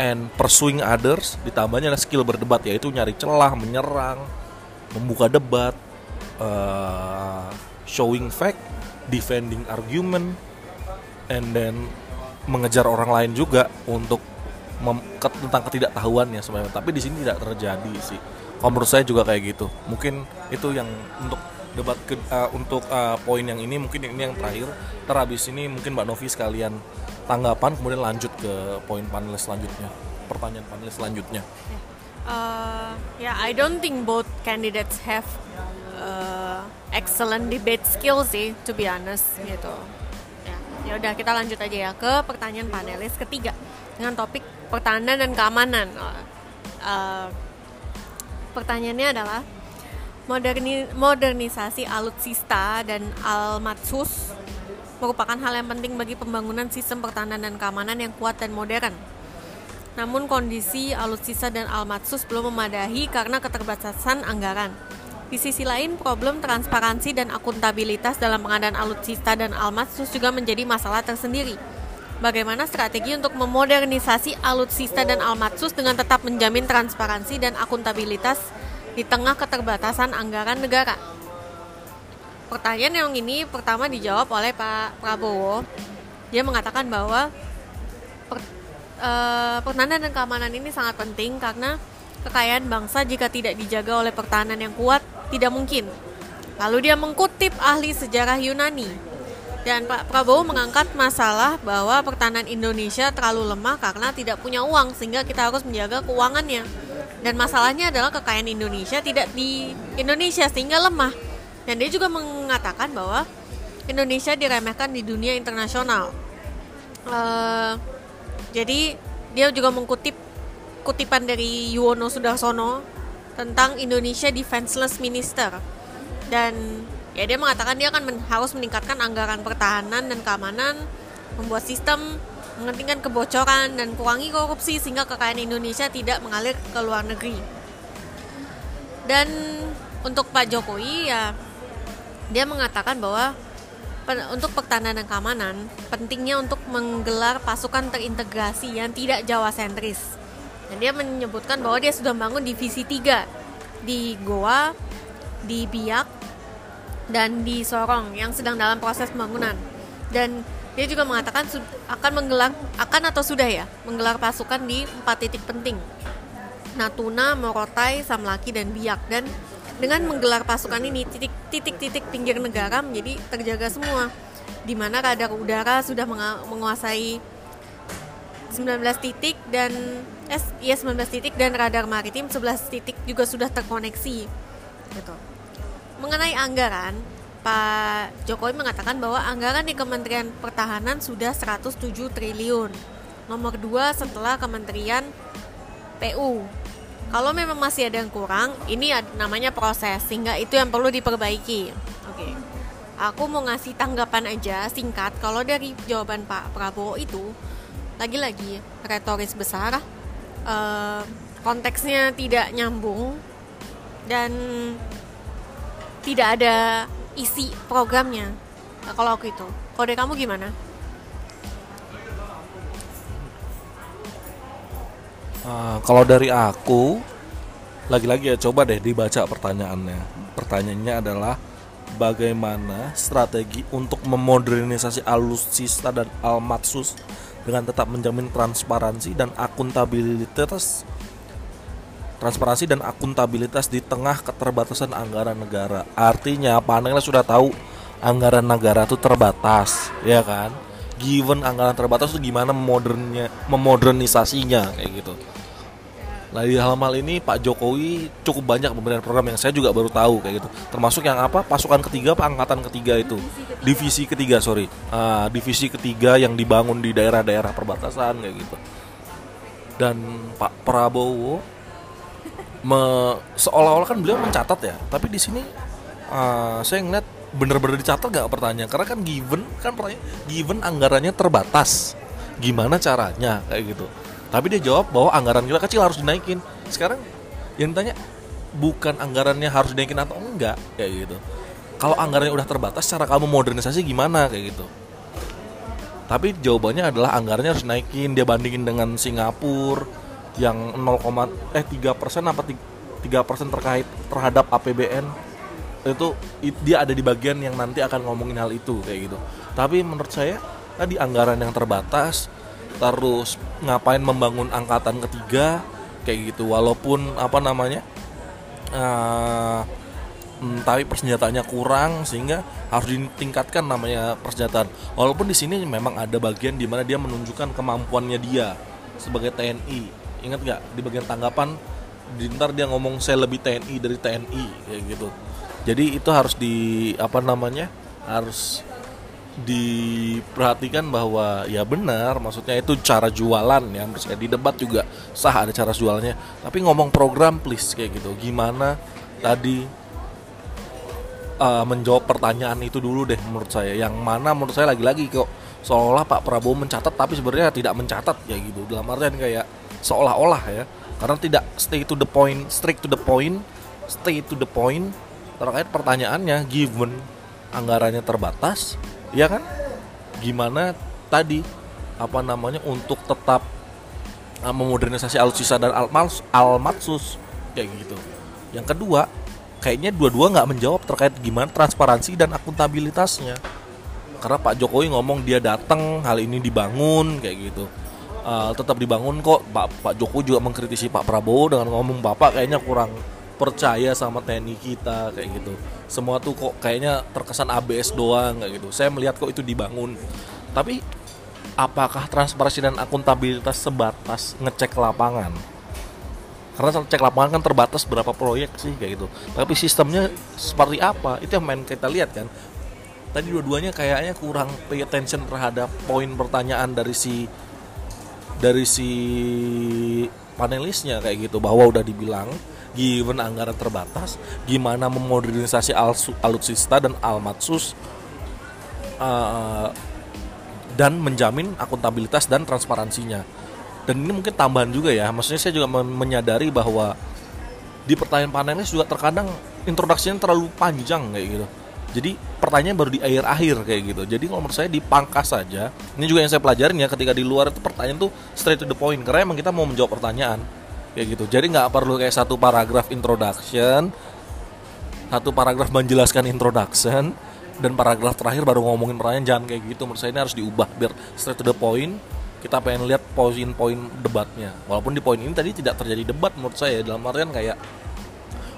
and pursuing others ditambahnya ada skill berdebat yaitu nyari celah menyerang membuka debat uh, showing fact defending argument and then mengejar orang lain juga untuk ke- tentang ketidaktahuannya sebenarnya. Tapi di sini tidak terjadi sih. Kalau menurut saya juga kayak gitu. Mungkin itu yang untuk debat ke, uh, untuk uh, poin yang ini mungkin ini yang terakhir. Terhabis ini mungkin Mbak Novi sekalian tanggapan kemudian lanjut ke poin panel selanjutnya pertanyaan panel selanjutnya Uh, yeah, I don't think both candidates have uh, excellent debate skills sih, to be honest gitu. Ya, ya udah kita lanjut aja ya ke pertanyaan panelis ketiga dengan topik pertahanan dan keamanan. Uh, pertanyaannya adalah moderni modernisasi alutsista dan almatsus merupakan hal yang penting bagi pembangunan sistem pertahanan dan keamanan yang kuat dan modern. Namun kondisi alutsista dan almatsus belum memadai karena keterbatasan anggaran. Di sisi lain, problem transparansi dan akuntabilitas dalam pengadaan alutsista dan almatsus juga menjadi masalah tersendiri. Bagaimana strategi untuk memodernisasi alutsista dan almatsus dengan tetap menjamin transparansi dan akuntabilitas di tengah keterbatasan anggaran negara? Pertanyaan yang ini pertama dijawab oleh Pak Prabowo. Dia mengatakan bahwa per, eh, pertahanan dan keamanan ini sangat penting karena kekayaan bangsa jika tidak dijaga oleh pertahanan yang kuat tidak mungkin. Lalu dia mengkutip ahli sejarah Yunani. Dan Pak Prabowo mengangkat masalah bahwa pertahanan Indonesia terlalu lemah karena tidak punya uang sehingga kita harus menjaga keuangannya. Dan masalahnya adalah kekayaan Indonesia tidak di Indonesia sehingga lemah. Dan dia juga mengatakan bahwa Indonesia diremehkan di dunia internasional. Eh, jadi dia juga mengkutip kutipan dari Yuwono Sudarsono tentang Indonesia Defenseless Minister dan ya dia mengatakan dia akan men- harus meningkatkan anggaran pertahanan dan keamanan, membuat sistem, menghentikan kebocoran dan kurangi korupsi sehingga kekayaan Indonesia tidak mengalir ke luar negeri. Dan untuk Pak Jokowi ya dia mengatakan bahwa untuk pertahanan dan keamanan pentingnya untuk menggelar pasukan terintegrasi yang tidak Jawa sentris. Dan dia menyebutkan bahwa dia sudah membangun divisi 3 di Goa, di Biak, dan di Sorong yang sedang dalam proses pembangunan. Dan dia juga mengatakan akan menggelar akan atau sudah ya menggelar pasukan di empat titik penting. Natuna, Morotai, Samlaki dan Biak dan dengan menggelar pasukan ini titik-titik pinggir negara menjadi terjaga semua di mana radar udara sudah menguasai 19 titik dan eh iya 19 titik dan radar maritim 11 titik juga sudah terkoneksi gitu. Mengenai anggaran, Pak Jokowi mengatakan bahwa anggaran di Kementerian Pertahanan sudah 107 triliun. Nomor 2 setelah Kementerian PU. Kalau memang masih ada yang kurang, ini namanya proses sehingga itu yang perlu diperbaiki. Oke. Aku mau ngasih tanggapan aja singkat kalau dari jawaban Pak Prabowo itu lagi-lagi retoris besar, eh, konteksnya tidak nyambung dan tidak ada isi programnya. Kalau aku itu, dari kamu gimana? Uh, kalau dari aku, lagi-lagi ya coba deh dibaca pertanyaannya. Pertanyaannya adalah bagaimana strategi untuk memodernisasi alutsista dan almatsus dengan tetap menjamin transparansi dan akuntabilitas transparansi dan akuntabilitas di tengah keterbatasan anggaran negara. Artinya panelnya sudah tahu anggaran negara itu terbatas, ya kan? Given anggaran terbatas itu gimana modernnya memodernisasinya kayak gitu. Nah di hal hal ini Pak Jokowi cukup banyak memberikan program yang saya juga baru tahu kayak gitu. Termasuk yang apa? Pasukan ketiga, apa angkatan ketiga itu, divisi ketiga sorry, Ah, divisi ketiga yang dibangun di daerah-daerah perbatasan kayak gitu. Dan Pak Prabowo me- seolah-olah kan beliau mencatat ya, tapi di sini ah, saya ngeliat bener-bener dicatat gak pertanyaan? Karena kan given kan pertanyaan given anggarannya terbatas. Gimana caranya? Kayak gitu tapi dia jawab bahwa anggaran kita kecil harus dinaikin. Sekarang yang ditanya bukan anggarannya harus dinaikin atau enggak? Kayak gitu. Kalau anggarannya udah terbatas cara kamu modernisasi gimana? Kayak gitu. Tapi jawabannya adalah anggarannya harus naikin dia bandingin dengan Singapura yang 0, eh 3 persen apa 3 persen terkait terhadap APBN itu dia ada di bagian yang nanti akan ngomongin hal itu kayak gitu. Tapi menurut saya tadi anggaran yang terbatas terus ngapain membangun angkatan ketiga kayak gitu. Walaupun apa namanya hmm, tapi persenjataannya kurang sehingga harus ditingkatkan namanya persenjataan. Walaupun di sini memang ada bagian di mana dia menunjukkan kemampuannya dia sebagai TNI ingat nggak? Di bagian tanggapan di ntar dia ngomong saya lebih TNI dari TNI kayak gitu. Jadi itu harus di apa namanya harus diperhatikan bahwa ya benar maksudnya itu cara jualan ya. Menurut saya di debat juga sah ada cara jualnya. Tapi ngomong program please kayak gitu. Gimana tadi uh, menjawab pertanyaan itu dulu deh menurut saya. Yang mana menurut saya lagi-lagi kok seolah Pak Prabowo mencatat tapi sebenarnya tidak mencatat ya gitu. Dalam artian kayak seolah-olah ya. Karena tidak stay to the point strict to the point stay to the point. Terkait pertanyaannya given anggarannya terbatas ya kan? Gimana tadi apa namanya untuk tetap uh, memodernisasi alutsista dan almas almatsus? Kayak gitu. Yang kedua kayaknya dua-dua nggak menjawab terkait gimana transparansi dan akuntabilitasnya. Karena Pak Jokowi ngomong dia datang hal ini dibangun kayak gitu. Uh, tetap dibangun kok. Pak Pak Jokowi juga mengkritisi Pak Prabowo dengan ngomong Bapak kayaknya kurang percaya sama TNI kita kayak gitu. Semua tuh kok kayaknya terkesan ABS doang kayak gitu. Saya melihat kok itu dibangun. Tapi apakah transparansi dan akuntabilitas sebatas ngecek lapangan? Karena cek lapangan kan terbatas berapa proyek sih kayak gitu. Tapi sistemnya seperti apa? Itu yang main kita lihat kan? Tadi dua-duanya kayaknya kurang pay attention terhadap poin pertanyaan dari si dari si panelisnya kayak gitu. Bahwa udah dibilang given anggaran terbatas gimana memodernisasi alsu- alutsista dan almatsus uh, dan menjamin akuntabilitas dan transparansinya. Dan ini mungkin tambahan juga ya maksudnya saya juga men- menyadari bahwa di pertanyaan panelis juga terkadang introduksinya terlalu panjang kayak gitu. Jadi pertanyaan baru di akhir-akhir kayak gitu. Jadi kalau menurut saya dipangkas saja ini juga yang saya pelajarin ya ketika di luar itu pertanyaan tuh straight to the point karena emang kita mau menjawab pertanyaan kayak gitu. Jadi nggak perlu kayak satu paragraf introduction satu paragraf menjelaskan introduction dan paragraf terakhir baru ngomongin pertanyaan jangan kayak gitu. Menurut saya ini harus diubah biar straight to the point kita pengen lihat poin-poin debatnya. Walaupun di poin ini tadi tidak terjadi debat menurut saya dalam artian kayak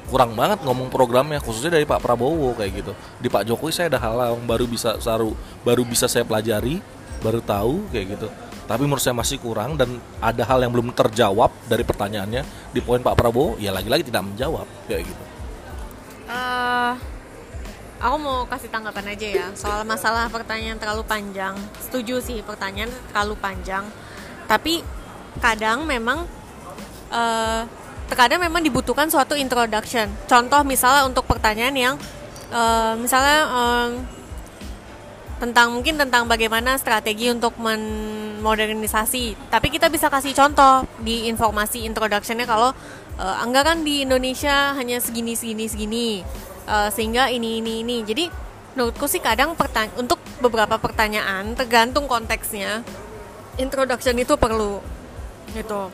kurang banget ngomong programnya khususnya dari Pak Prabowo kayak gitu. Di Pak Jokowi saya ada hal yang baru bisa saru baru bisa saya pelajari baru tahu kayak gitu tapi menurut saya masih kurang dan ada hal yang belum terjawab dari pertanyaannya di poin Pak Prabowo ya lagi-lagi tidak menjawab kayak gitu Eh, aku mau kasih tanggapan aja ya soal masalah pertanyaan terlalu panjang. Setuju sih pertanyaan terlalu panjang, tapi kadang memang eh, terkadang memang dibutuhkan suatu introduction. Contoh misalnya untuk pertanyaan yang eh, misalnya em, tentang mungkin tentang bagaimana strategi untuk modernisasi. Tapi kita bisa kasih contoh di informasi introductionnya kalau eh, anggaran di Indonesia hanya segini segini segini Eh, sehingga ini ini ini. Jadi menurutku sih kadang untuk beberapa pertanyaan tergantung konteksnya introduction itu perlu gitu.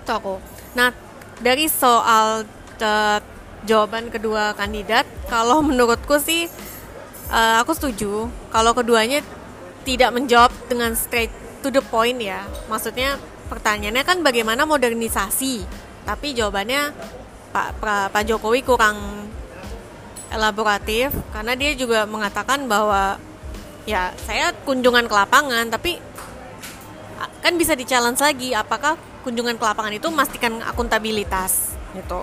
Itu aku. Nah dari soal eh, jawaban kedua kandidat, kalau menurutku sih eh, aku setuju. Kalau keduanya tidak menjawab dengan straight to the point ya. Maksudnya pertanyaannya kan bagaimana modernisasi, tapi jawabannya Pak Pra- Pak Jokowi kurang elaboratif. Karena dia juga mengatakan bahwa ya saya kunjungan ke lapangan tapi kan bisa di challenge lagi apakah kunjungan ke lapangan itu memastikan akuntabilitas? Gitu.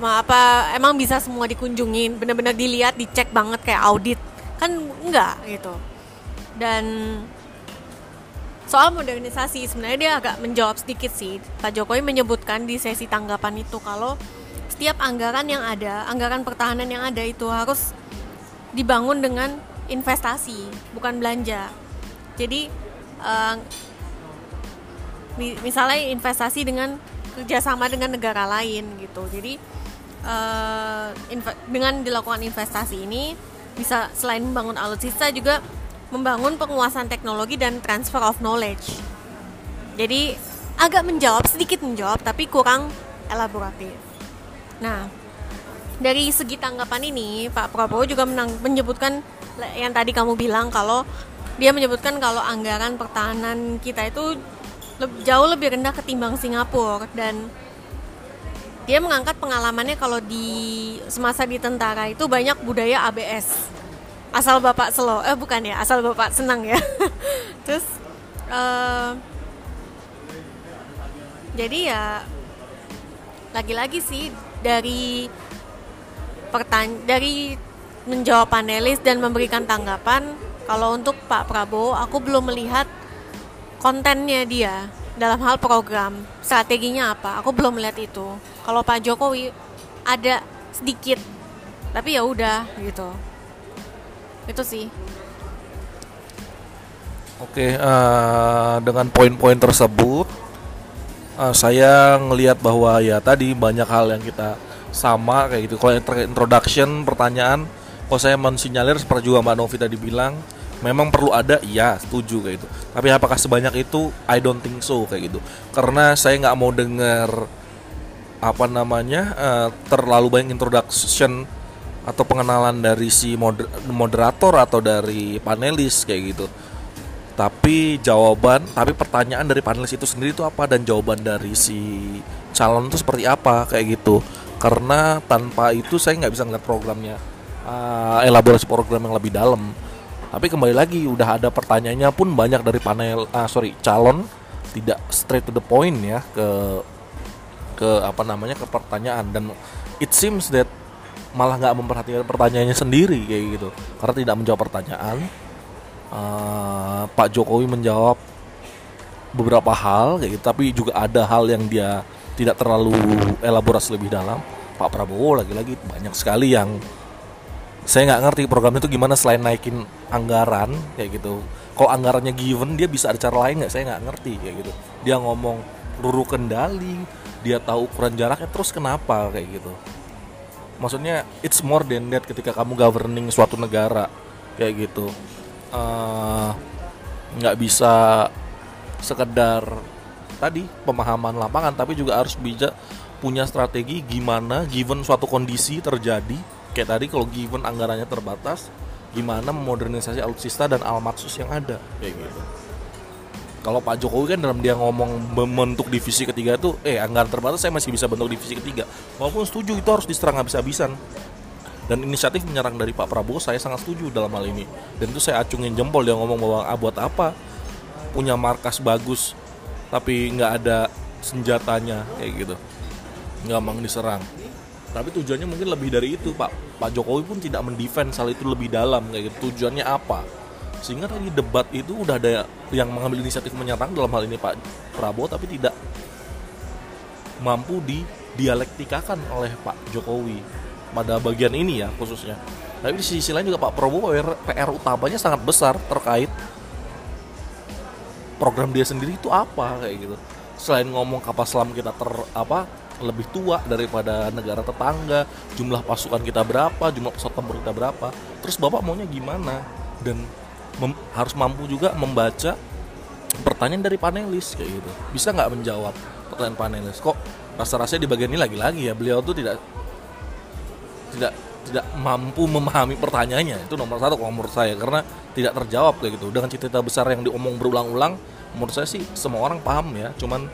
Ma, apa emang bisa semua dikunjungin? Benar-benar dilihat dicek banget kayak audit kan enggak gitu. Dan soal modernisasi sebenarnya dia agak menjawab sedikit sih. Pak Jokowi menyebutkan di sesi tanggapan itu kalau setiap anggaran yang ada anggaran pertahanan yang ada itu harus dibangun dengan investasi bukan belanja. Jadi mi- misalnya investasi dengan kerjasama dengan negara lain gitu. Jadi inve- dengan dilakukan investasi ini bisa selain membangun alutsista juga membangun penguasaan teknologi dan transfer of knowledge. Jadi agak menjawab sedikit menjawab tapi kurang elaboratif. Nah dari segi tanggapan ini Pak Prabowo juga menang, menyebutkan yang tadi kamu bilang kalau dia menyebutkan kalau anggaran pertahanan kita itu jauh lebih rendah ketimbang Singapura. Dan dia mengangkat pengalamannya kalau di semasa di tentara itu banyak budaya ABS asal bapak selo eh bukan ya asal bapak senang ya. Terus eh, jadi ya lagi-lagi sih dari pertanyaan dari menjawab panelis dan memberikan tanggapan kalau untuk Pak Prabowo aku belum melihat kontennya dia dalam hal program strateginya apa? Aku belum melihat itu. Kalau Pak Jokowi ada sedikit tapi ya udah gitu. Itu sih. Oke, eh, dengan poin-poin tersebut, eh, saya ngelihat bahwa ya tadi banyak hal yang kita sama kayak gitu. Kalau introduction, pertanyaan, kalau saya mensinyalir seperti juga Mbak Novi tadi bilang, memang perlu ada, iya setuju kayak gitu. Tapi apakah sebanyak itu? I don't think so kayak gitu. Karena saya nggak mau dengar apa namanya eh, terlalu banyak introduction atau pengenalan dari si moder- moderator atau dari panelis kayak gitu tapi jawaban tapi pertanyaan dari panelis itu sendiri itu apa dan jawaban dari si calon itu seperti apa kayak gitu karena tanpa itu saya nggak bisa ngeliat programnya uh, elaborasi program yang lebih dalam tapi kembali lagi udah ada pertanyaannya pun banyak dari panel ah sorry calon. Tidak straight to the point ya ke ke apa namanya ke pertanyaan. Dan it seems that malah nggak memperhatikan pertanyaannya sendiri kayak gitu. Karena tidak menjawab pertanyaan. Uh, Pak Jokowi menjawab beberapa hal kayak gitu, tapi juga ada hal yang dia tidak terlalu elaborasi lebih dalam. Pak Prabowo lagi-lagi banyak sekali yang saya nggak ngerti programnya itu gimana selain naikin anggaran kayak gitu. Kalau anggarannya given dia bisa ada cara lain nggak? Saya nggak ngerti kayak gitu. Dia ngomong ruru kendali, dia tahu ukuran jaraknya terus kenapa kayak gitu. Maksudnya it's more than that ketika kamu governing suatu negara kayak gitu eh, nggak bisa sekedar tadi pemahaman lapangan tapi juga harus bisa punya strategi gimana given suatu kondisi terjadi kayak tadi kalau given anggarannya terbatas gimana memodernisasi alutsista dan almatsus yang ada? Kayak gitu. Kalau Pak Jokowi kan dalam dia ngomong membentuk divisi ketiga itu eh anggaran terbatas saya masih bisa bentuk divisi ketiga. Walaupun setuju itu harus diserang habis-habisan. Dan inisiatif menyerang dari Pak Prabowo saya sangat setuju dalam hal ini. Dan itu saya acungin jempol dia ngomong bahwa ah, buat apa? Punya markas bagus tapi nggak ada senjatanya kayak gitu. Gampang diserang tapi tujuannya mungkin lebih dari itu Pak Pak Jokowi pun tidak mendefend hal itu lebih dalam kayak gitu tujuannya apa sehingga tadi debat itu udah ada yang mengambil inisiatif menyerang dalam hal ini Pak Prabowo tapi tidak mampu didialektikakan oleh Pak Jokowi pada bagian ini ya khususnya. Tapi di sisi lain juga Pak Prabowo PR, PR utamanya sangat besar terkait program dia sendiri itu apa kayak gitu. Selain ngomong kapal selam kita ter apa lebih tua daripada negara tetangga, jumlah pasukan kita berapa, jumlah pesawat tempur kita berapa. Terus Bapak maunya gimana? Dan harus mampu juga membaca pertanyaan dari panelis kayak gitu. Bisa nggak menjawab pertanyaan panelis? Kok rasa-rasanya di bagian ini lagi-lagi ya beliau tuh tidak tidak tidak mampu memahami pertanyaannya itu nomor satu kalau menurut saya karena tidak terjawab kayak gitu dengan cerita besar yang diomong berulang-ulang menurut saya sih semua orang paham ya cuman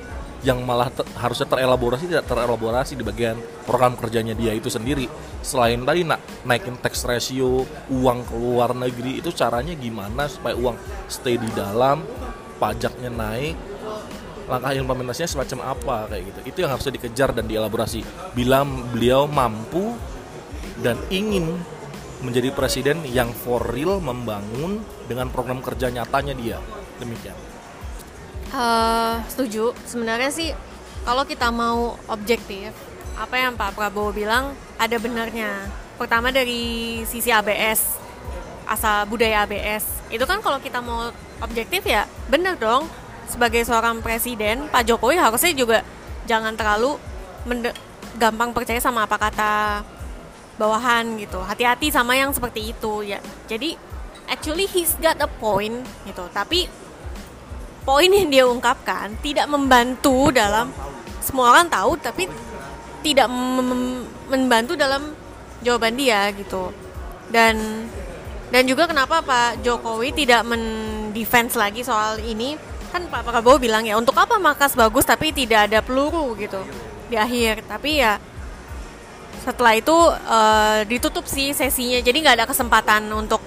yang malah te- harusnya terelaborasi tidak terelaborasi di bagian program kerjanya dia itu sendiri. Selain tadi nak naikin tax ratio uang ke luar negeri itu caranya gimana supaya uang stay di dalam pajaknya naik langkah implementasinya semacam apa kayak gitu. Itu yang harusnya dikejar dan dielaborasi. Bila beliau mampu dan ingin menjadi presiden yang for real membangun dengan program kerja nyatanya dia. Demikian Eh, setuju. Sebenarnya sih kalau kita mau objektif, apa yang Pak Prabowo bilang ada benarnya. Pertama dari sisi ABS, asal budaya ABS. Itu kan kalau kita mau objektif ya bener dong. Sebagai seorang presiden, Pak Jokowi harusnya juga jangan terlalu gampang percaya sama apa kata bawahan gitu. Hati-hati sama yang seperti itu ya. Jadi actually he's got a point gitu. Tapi poin yang dia ungkapkan tidak membantu dalam semua orang tahu tapi tidak mem- membantu dalam jawaban dia gitu. Dan dan juga kenapa Pak Jokowi tidak mendefense lagi soal ini? Kan Pak Prabowo bilang ya untuk apa makas bagus tapi tidak ada peluru gitu di akhir. Tapi ya setelah itu uh, ditutup sih sesinya. Jadi nggak ada kesempatan untuk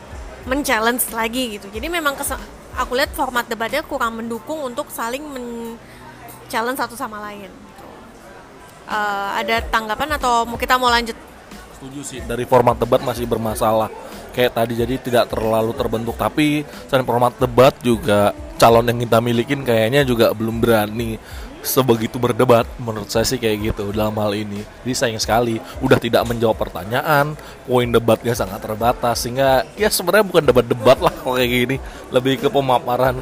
men-challenge lagi gitu. Jadi memang aku lihat format debatnya kurang mendukung untuk saling men-challenge satu sama lain. Uh, ada tanggapan atau kita mau lanjut? Setuju sih dari format debat masih bermasalah. Kayak tadi jadi tidak terlalu terbentuk tapi selain format debat juga calon yang kita milikin kayaknya juga belum berani sebegitu berdebat menurut saya sih kayak gitu dalam hal ini. Jadi sayang sekali udah tidak menjawab pertanyaan poin debatnya sangat terbatas sehingga ya sebenarnya bukan debat-debat lah kalau kayak gini. Lebih ke pemaparan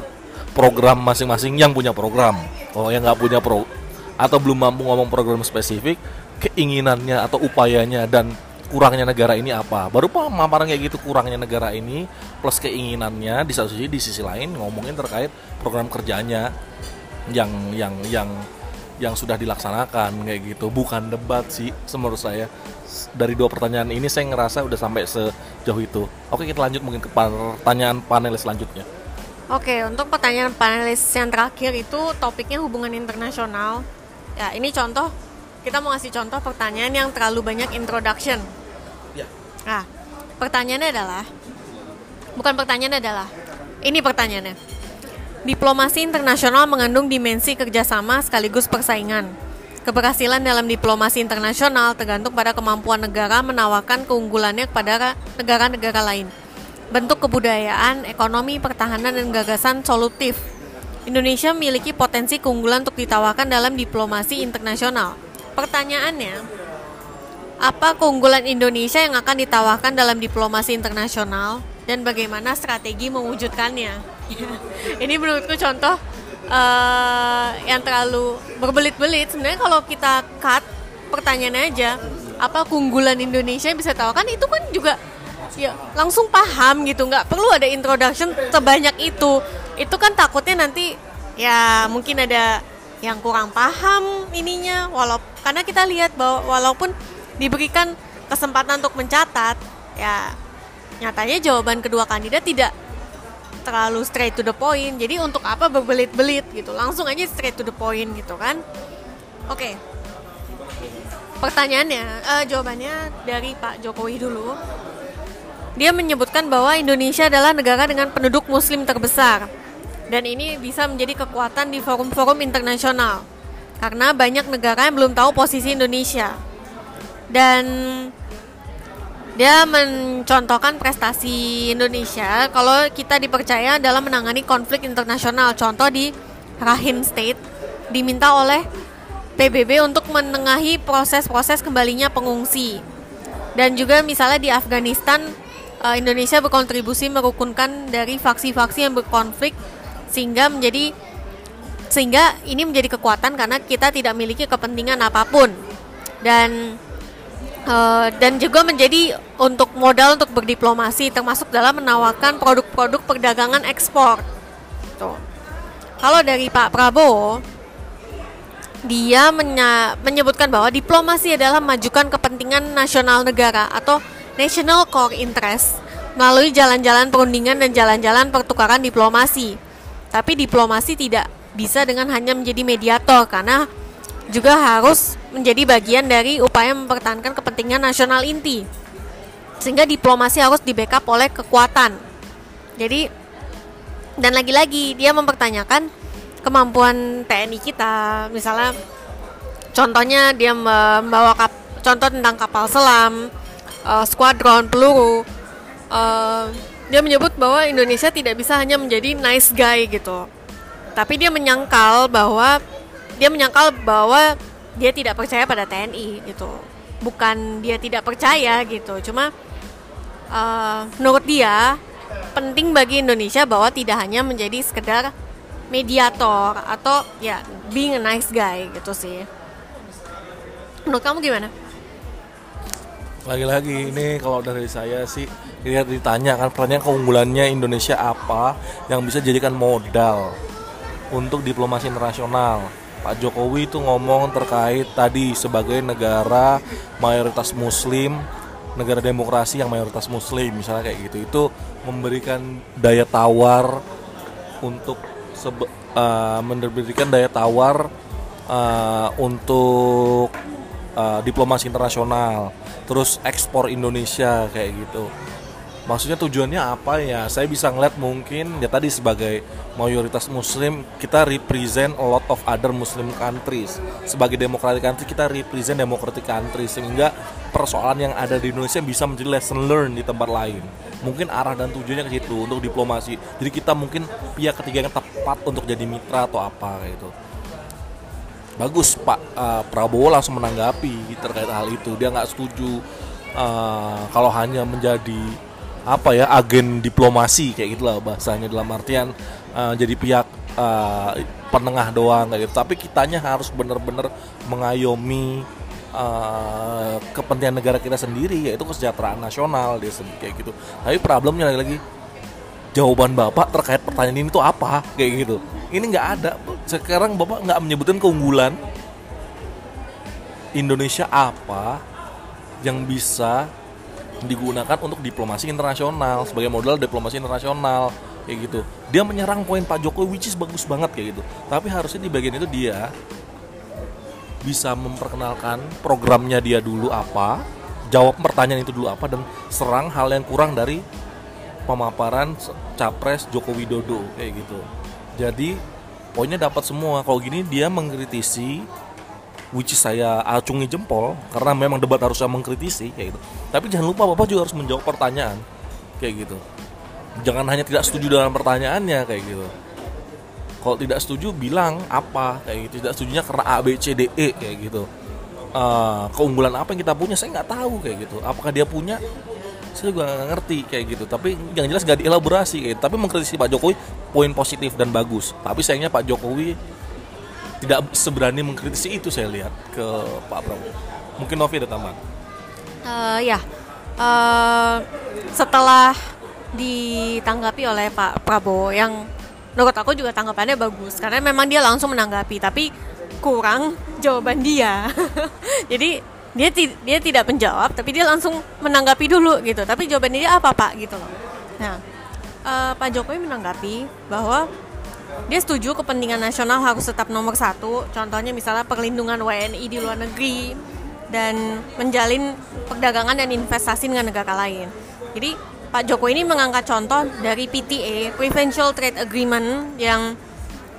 program masing-masing yang punya program. Kalau yang nggak punya pro atau belum mampu ngomong program spesifik keinginannya atau upayanya dan kurangnya negara ini apa. Baru pemaparan kayak gitu kurangnya negara ini plus keinginannya di satu sisi di sisi lain ngomongin terkait program kerjanya yang yang yang yang sudah dilaksanakan kayak gitu bukan debat sih menurut saya dari dua pertanyaan ini saya ngerasa udah sampai sejauh itu oke kita lanjut mungkin ke pertanyaan panelis selanjutnya Oke, untuk pertanyaan panelis yang terakhir itu topiknya hubungan internasional. Ya, ini contoh kita mau ngasih contoh pertanyaan yang terlalu banyak introduction. Nah, pertanyaannya adalah bukan pertanyaannya adalah ini pertanyaannya. Diplomasi internasional mengandung dimensi kerjasama sekaligus persaingan. Keberhasilan dalam diplomasi internasional tergantung pada kemampuan negara menawarkan keunggulannya kepada negara-negara lain. Bentuk kebudayaan, ekonomi, pertahanan, dan gagasan solutif. Indonesia memiliki potensi keunggulan untuk ditawarkan dalam diplomasi internasional. Pertanyaannya, apa keunggulan Indonesia yang akan ditawarkan dalam diplomasi internasional dan bagaimana strategi mewujudkannya? Ini menurutku contoh uh, yang terlalu berbelit-belit. Sebenarnya kalau kita cut pertanyaannya aja, apa keunggulan Indonesia yang bisa tawarkan itu kan juga ya langsung paham gitu, nggak perlu ada introduction sebanyak itu. Itu kan takutnya nanti ya mungkin ada yang kurang paham ininya, walau karena kita lihat bahwa walaupun diberikan kesempatan untuk mencatat, ya nyatanya jawaban kedua kandidat tidak terlalu straight to the point. Jadi untuk apa berbelit-belit gitu? Langsung aja straight to the point gitu kan? Oke. Okay. Pertanyaannya, uh, jawabannya dari Pak Jokowi dulu. Dia menyebutkan bahwa Indonesia adalah negara dengan penduduk muslim terbesar. Dan ini bisa menjadi kekuatan di forum-forum internasional. Karena banyak negara yang belum tahu posisi Indonesia dan dia mencontohkan prestasi Indonesia kalau kita dipercaya dalam menangani konflik internasional. Contoh di Rahim State diminta oleh PBB untuk menengahi proses-proses kembalinya pengungsi. Dan juga misalnya di Afghanistan eh, Indonesia berkontribusi merukunkan dari faksi-faksi yang berkonflik sehingga menjadi sehingga ini menjadi kekuatan karena kita tidak memiliki kepentingan apa pun. Dan Uh, dan juga menjadi untuk modal untuk berdiplomasi termasuk dalam menawarkan produk-produk perdagangan ekspor. Tuh. Kalau dari Pak Prabowo, dia menyebutkan bahwa diplomasi adalah majukan kepentingan nasional negara atau national core interest melalui jalan-jalan perundingan dan jalan-jalan pertukaran diplomasi. Tapi diplomasi tidak bisa dengan hanya menjadi mediator karena juga harus menjadi bagian dari upaya mempertahankan kepentingan nasional inti. Sehingga diplomasi harus di-backup oleh kekuatan. Jadi dan lagi-lagi dia mempertanyakan kemampuan TNI kita, misalnya contohnya dia membawa kap, contoh tentang kapal selam, uh, skuadron peluru. Uh, dia menyebut bahwa Indonesia tidak bisa hanya menjadi nice guy gitu. Tapi dia menyangkal bahwa dia menyangkal bahwa dia tidak percaya pada TNI gitu. Bukan dia tidak percaya gitu. Cuma uh, menurut dia penting bagi Indonesia bahwa tidak hanya menjadi sekedar mediator atau ya being a nice guy gitu sih. Menurut kamu gimana? Lagi-lagi ini kalau dari saya sih lihat ditanya kan pertanyaan keunggulannya Indonesia apa yang bisa jadikan modal untuk diplomasi internasional Pak Jokowi itu ngomong terkait tadi sebagai negara mayoritas muslim negara demokrasi yang mayoritas muslim misalnya kayak gitu. Itu memberikan daya tawar untuk sebe- uh, memberikan daya tawar uh, untuk uh, diplomasi internasional terus ekspor Indonesia kayak gitu maksudnya tujuannya apa ya? Saya bisa ngeliat mungkin ya tadi sebagai mayoritas muslim kita represent a lot of other muslim countries. Sebagai democratic country kita represent democratic country sehingga persoalan yang ada di Indonesia bisa menjadi lesson learn di tempat lain. Mungkin arah dan tujuannya ke situ untuk diplomasi. Jadi kita mungkin pihak ketiga yang tepat untuk jadi mitra atau apa gitu. Bagus Pak. Uh, Prabowo langsung menanggapi terkait hal itu. Dia nggak setuju uh, kalau hanya menjadi apa ya agen diplomasi kayak gitulah bahasanya dalam artian uh, jadi pihak uh, penengah doang kayak gitu. Tapi kitanya harus benar-benar mengayomi uh, kepentingan negara kita sendiri yaitu kesejahteraan nasional dia sendiri kayak gitu. Tapi problemnya lagi-lagi jawaban bapak terkait pertanyaan ini tuh apa kayak gitu. Ini nggak ada. Sekarang bapak nggak menyebutkan keunggulan Indonesia apa yang bisa digunakan untuk diplomasi internasional sebagai modal diplomasi internasional kayak gitu. Dia menyerang poin Pak Jokowi which is bagus banget kayak gitu. Tapi harusnya di bagian itu dia bisa memperkenalkan programnya dia dulu apa jawab pertanyaan itu dulu apa dan serang hal yang kurang dari pemaparan capres Joko Widodo kayak gitu. Jadi poinnya dapat semua. Kalau gini dia mengkritisi which is saya acungi jempol karena memang debat harusnya mengkritisi kayak gitu. Tapi jangan lupa Bapak juga harus menjawab pertanyaan kayak gitu. Jangan hanya tidak setuju dengan pertanyaannya kayak gitu. Kalau tidak setuju bilang apa kayak gitu. Tidak setujunya karena A B C D E kayak gitu. Uh, keunggulan apa yang kita punya saya nggak tahu kayak gitu. Apakah dia punya? Saya juga nggak ngerti kayak gitu. Tapi yang jelas nggak dielaborasi kayak gitu. Tapi mengkritisi Pak Jokowi poin positif dan bagus. Tapi sayangnya Pak Jokowi tidak seberani mengkritisi itu saya lihat ke Pak Prabowo. Mungkin Novi ada tambahan. Uh, ya, uh, setelah ditanggapi oleh Pak Prabowo yang menurut aku juga tanggapannya bagus karena memang dia langsung menanggapi tapi kurang jawaban dia. Jadi dia dia tidak menjawab tapi dia langsung menanggapi dulu gitu. Tapi jawaban dia apa Pak gitu loh. Nah, uh, Pak Jokowi menanggapi bahwa dia setuju kepentingan nasional harus tetap nomor satu. Contohnya misalnya perlindungan WNI di luar negeri dan menjalin perdagangan dan investasi dengan negara lain. Jadi Pak Jokowi ini mengangkat contoh dari PTA Preferential Trade Agreement yang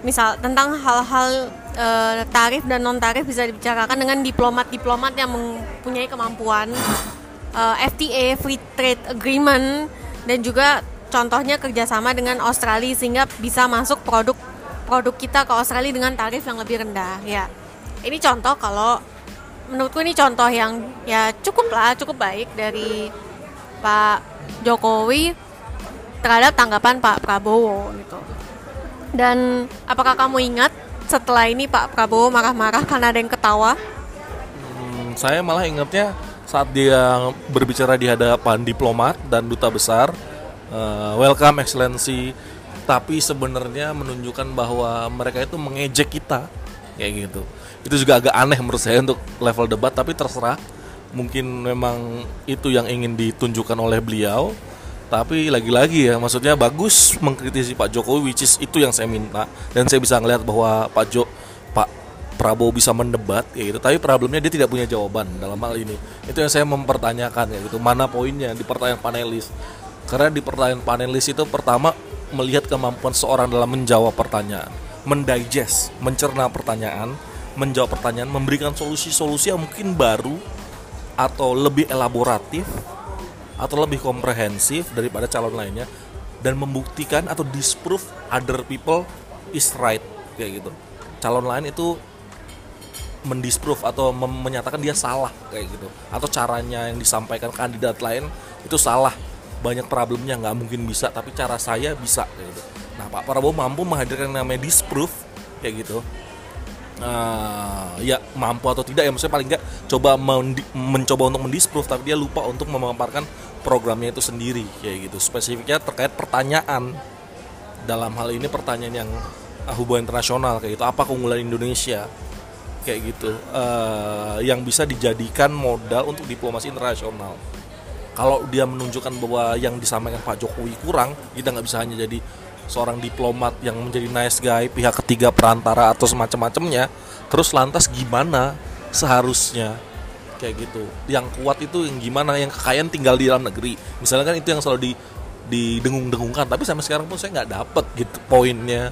misal tentang hal-hal e, tarif dan non tarif bisa dibicarakan dengan diplomat-diplomat yang mempunyai kemampuan e, eh, FTA Free Trade Agreement dan juga contohnya kerjasama dengan Australia sehingga bisa masuk produk produk kita ke Australia dengan tarif yang lebih rendah ya. Ini contoh kalau menurutku ini contoh yang ya cukup lah cukup baik dari Pak Jokowi terhadap tanggapan Pak Prabowo gitu. Dan apakah kamu ingat setelah ini Pak Prabowo marah-marah karena ada yang ketawa? Hmm, saya malah ingatnya saat dia berbicara di hadapan diplomat dan duta besar uh, welcome excellency. Tapi sebenarnya menunjukkan bahwa mereka itu mengejek kita. Kayak gitu. Itu juga agak aneh menurut saya untuk level debat tapi terserah. Mungkin memang itu yang ingin ditunjukkan oleh beliau. Tapi lagi-lagi ya maksudnya bagus mengkritisi Pak Jokowi which is itu yang saya minta. Dan saya bisa ngelihat bahwa Pak Jo Pak Prabowo bisa mendebat ya gitu. Tapi problemnya dia tidak punya jawaban dalam hal ini. Itu yang saya mempertanyakan ya gitu. Mana poinnya di pertanyaan panelis karena di pertanyaan panelis itu pertama melihat kemampuan seorang dalam menjawab pertanyaan, mendigest, mencerna pertanyaan, menjawab pertanyaan, memberikan solusi-solusi yang mungkin baru atau lebih elaboratif atau lebih komprehensif daripada calon lainnya dan membuktikan atau disprove other people is right kayak gitu. Calon lain itu mendisprove atau menyatakan dia salah kayak gitu atau caranya yang disampaikan kandidat lain itu salah banyak problemnya nggak mungkin bisa tapi cara saya bisa gitu. Nah Pak Prabowo mampu menghadirkan namanya disproof kayak gitu. Uh, ya mampu atau tidak ya maksudnya paling nggak coba mencoba untuk mendisproof tapi dia lupa untuk memaparkan programnya itu sendiri kayak gitu. Spesifiknya terkait pertanyaan. Dalam hal ini pertanyaan yang uh, hubungan internasional kayak gitu. Apa keunggulan Indonesia? Kayak gitu. Uh, yang bisa dijadikan modal untuk diplomasi internasional kalau dia menunjukkan bahwa yang disampaikan Pak Jokowi kurang kita nggak bisa hanya jadi seorang diplomat yang menjadi nice guy pihak ketiga perantara atau semacam-macamnya terus lantas gimana seharusnya? Kayak gitu. Yang kuat itu yang gimana? Yang kekayaan tinggal di dalam negeri. Misalnya kan itu yang selalu di didengung-dengungkan tapi sampai sekarang pun saya nggak dapet gitu poinnya.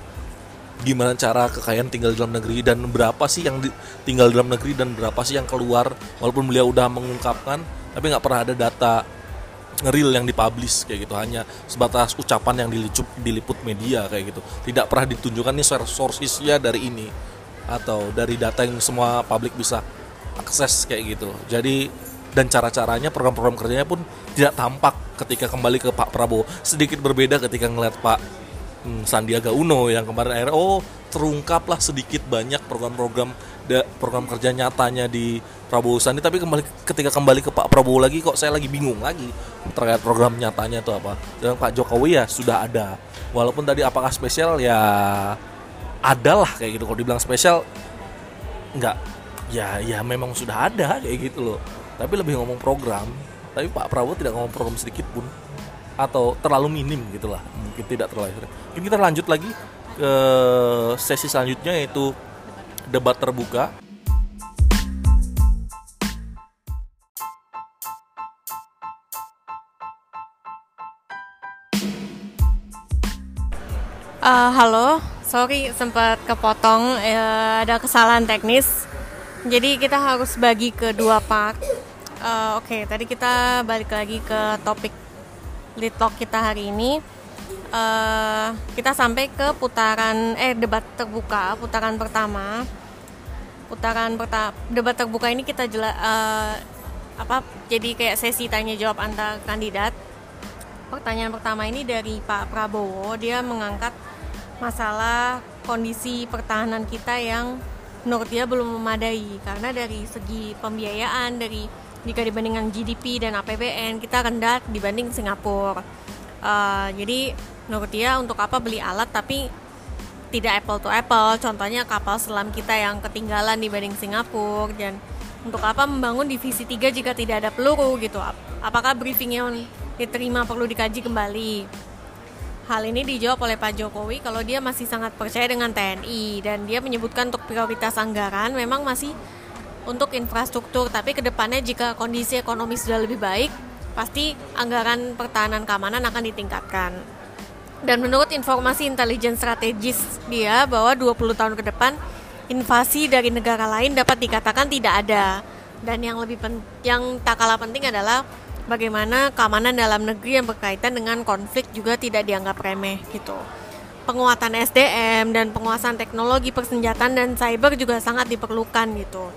Gimana cara kekayaan tinggal di dalam negeri dan berapa sih yang di, tinggal di dalam negeri dan berapa sih yang keluar? Walaupun beliau udah mengungkapkan tapi nggak pernah ada data real yang dipublish kayak gitu. Hanya sebatas ucapan yang diliput, diliput media kayak gitu. Tidak pernah ditunjukkan nih sourcesnya dari ini atau dari data yang semua publik bisa akses kayak gitu. Jadi dan cara-caranya program-program kerjanya pun tidak tampak ketika kembali ke Pak Prabowo. Sedikit berbeda ketika ngeliat Pak hmm, Sandiaga Uno yang kemarin akhirnya oh terungkaplah sedikit banyak program-program program kerja nyatanya di Prabowo Sandi tapi kembali ketika kembali ke Pak Prabowo lagi kok saya lagi bingung lagi terkait program nyatanya itu apa. Dan Pak Jokowi ya sudah ada. Walaupun tadi apakah spesial? Ya adalah kayak gitu. Kalau dibilang spesial nggak ya ya memang sudah ada kayak gitu loh. Tapi lebih ngomong program. Tapi Pak Prabowo tidak ngomong program sedikit pun. Atau terlalu minim gitulah mungkin tidak terlalu. Mungkin kita lanjut lagi ke sesi selanjutnya yaitu debat terbuka Uh, halo, sorry sempat kepotong uh, ada kesalahan teknis. Jadi kita harus bagi ke dua part. Uh, Oke, okay, tadi kita balik lagi ke topik talk kita hari ini. Uh, kita sampai ke putaran eh debat terbuka putaran pertama. Putaran pertama debat terbuka ini kita jelas uh, apa jadi kayak sesi tanya jawab antar kandidat. Pertanyaan pertama ini dari Pak Prabowo, dia mengangkat masalah kondisi pertahanan kita yang menurut dia belum memadai karena dari segi pembiayaan dari jika dibandingkan GDP dan APBN kita rendah dibanding Singapura. Uh, jadi menurut dia untuk apa beli alat tapi tidak apple to apple. Contohnya kapal selam kita yang ketinggalan dibanding Singapura dan untuk apa membangun divisi 3 jika tidak ada peluru gitu. Apakah briefing yang diterima perlu dikaji kembali? Hal ini dijawab oleh Pak Jokowi kalau dia masih sangat percaya dengan TNI dan dia menyebutkan untuk prioritas anggaran memang masih untuk infrastruktur tapi ke depannya jika kondisi ekonomi sudah lebih baik pasti anggaran pertahanan keamanan akan ditingkatkan dan menurut informasi intelijen strategis dia bahwa 20 tahun ke depan invasi dari negara lain dapat dikatakan tidak ada dan yang lebih pen yang tak kalah penting adalah bagaimana keamanan dalam negeri yang berkaitan dengan konflik juga tidak dianggap remeh gitu. Penguatan SDM dan penguasaan teknologi persenjataan dan cyber juga sangat diperlukan gitu.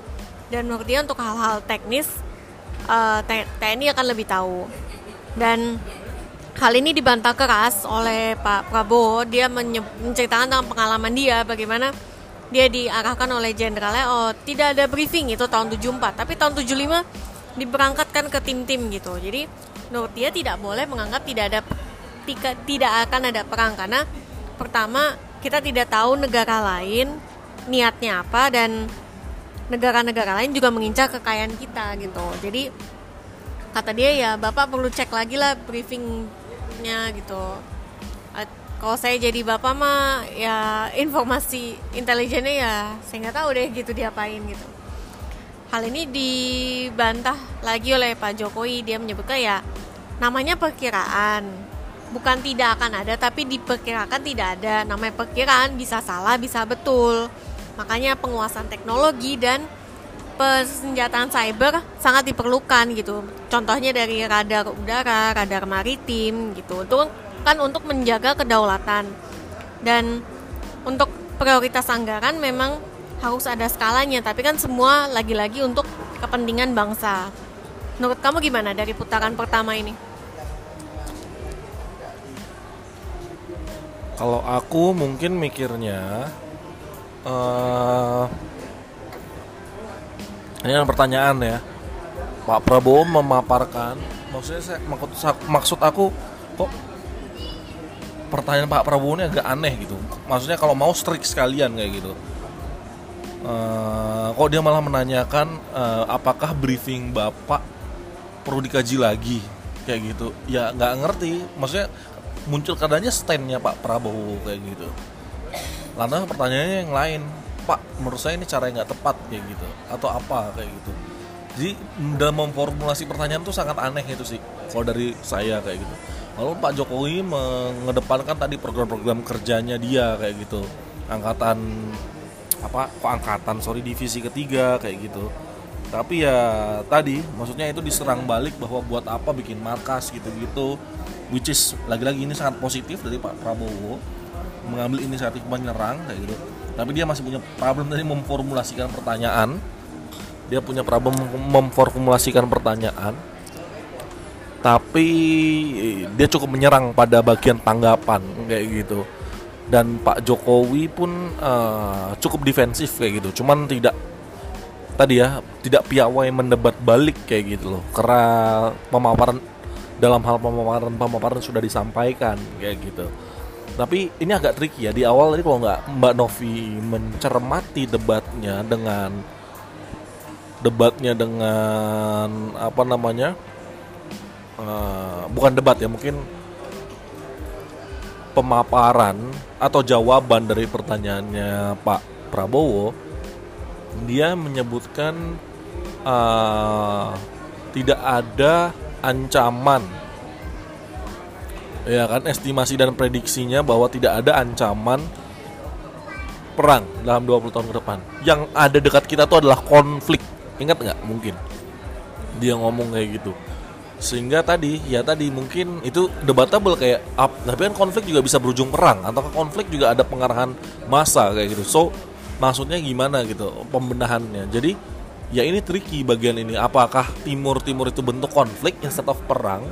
Dan menurut dia untuk hal-hal teknis uh, eh, TNI akan lebih tahu. Dan hal ini dibantah keras oleh Pak Prabowo. Dia menceritakan tentang pengalaman dia bagaimana dia diarahkan oleh jenderalnya oh tidak ada briefing itu tahun 74 tapi tahun 75 diberangkatkan ke tim-tim gitu jadi menurut dia tidak boleh menganggap tidak ada tidak akan ada perang karena pertama kita tidak tahu negara lain niatnya apa dan negara-negara lain juga mengincar kekayaan kita gitu jadi kata dia ya bapak perlu cek lagi lah briefingnya gitu kalau saya jadi bapak mah ya informasi intelijennya ya saya nggak tahu deh gitu diapain gitu Hal ini dibantah lagi oleh Pak Jokowi. Dia menyebutkan ya namanya perkiraan. Bukan tidak akan ada, tapi diperkirakan tidak ada. Namanya perkiraan bisa salah, bisa betul. Makanya penguasaan teknologi dan persenjataan cyber sangat diperlukan gitu. Contohnya dari radar udara, radar maritim gitu. Untuk kan untuk menjaga kedaulatan. Dan untuk prioritas anggaran memang harus ada skalanya tapi kan semua lagi-lagi untuk kepentingan bangsa menurut kamu gimana dari putaran pertama ini kalau aku mungkin mikirnya uh, ini yang pertanyaan ya. Pak Prabowo memaparkan maksudnya saya maksud, maksud aku kok pertanyaan Pak Prabowo ini agak aneh gitu. Maksudnya kalau mau strict sekalian kayak gitu. Uh, kok dia malah menanyakan uh, apakah briefing bapak perlu dikaji lagi? Kayak gitu. Ya nggak ngerti. Maksudnya muncul katanya standnya Pak Prabowo kayak gitu lantas pertanyaannya yang lain Pak menurut saya ini cara yang nggak tepat kayak gitu atau apa kayak gitu. Jadi dalam memformulasi pertanyaan tuh sangat aneh itu sih kalau dari saya kayak gitu. Lalu Pak Jokowi mengedepankan tadi program-program kerjanya dia kayak gitu angkatan apa kok angkatan sorry divisi ketiga kayak gitu. Tapi ya tadi maksudnya itu diserang balik bahwa buat apa bikin markas gitu-gitu which is lagi-lagi ini sangat positif dari Pak Prabowo mengambil inisiatif menyerang kayak gitu. Tapi dia masih punya problem tadi memformulasikan pertanyaan. Dia punya problem memformulasikan pertanyaan. Tapi dia cukup menyerang pada bagian tanggapan kayak gitu. Dan Pak Jokowi pun uh, cukup defensif kayak gitu. Cuman tidak tadi ya tidak piawai mendebat balik kayak gitu loh. Karena pemaparan dalam hal pemaparan pemaparan sudah disampaikan kayak gitu tapi ini agak tricky ya di awal tadi kalau nggak Mbak Novi mencermati debatnya dengan debatnya dengan apa namanya uh, bukan debat ya mungkin pemaparan atau jawaban dari pertanyaannya Pak Prabowo dia menyebutkan uh, tidak ada ancaman ya kan estimasi dan prediksinya bahwa tidak ada ancaman perang dalam 20 tahun ke depan. Yang ada dekat kita tuh adalah konflik. Ingat nggak? Mungkin. Dia ngomong kayak gitu. Sehingga tadi ya tadi mungkin itu debatable kayak up tapi kan konflik juga bisa berujung perang. Atau konflik juga ada pengarahan masa kayak gitu? So maksudnya gimana gitu pembenahannya? Jadi ya ini tricky bagian ini. Apakah timur timur itu bentuk konflik instead of perang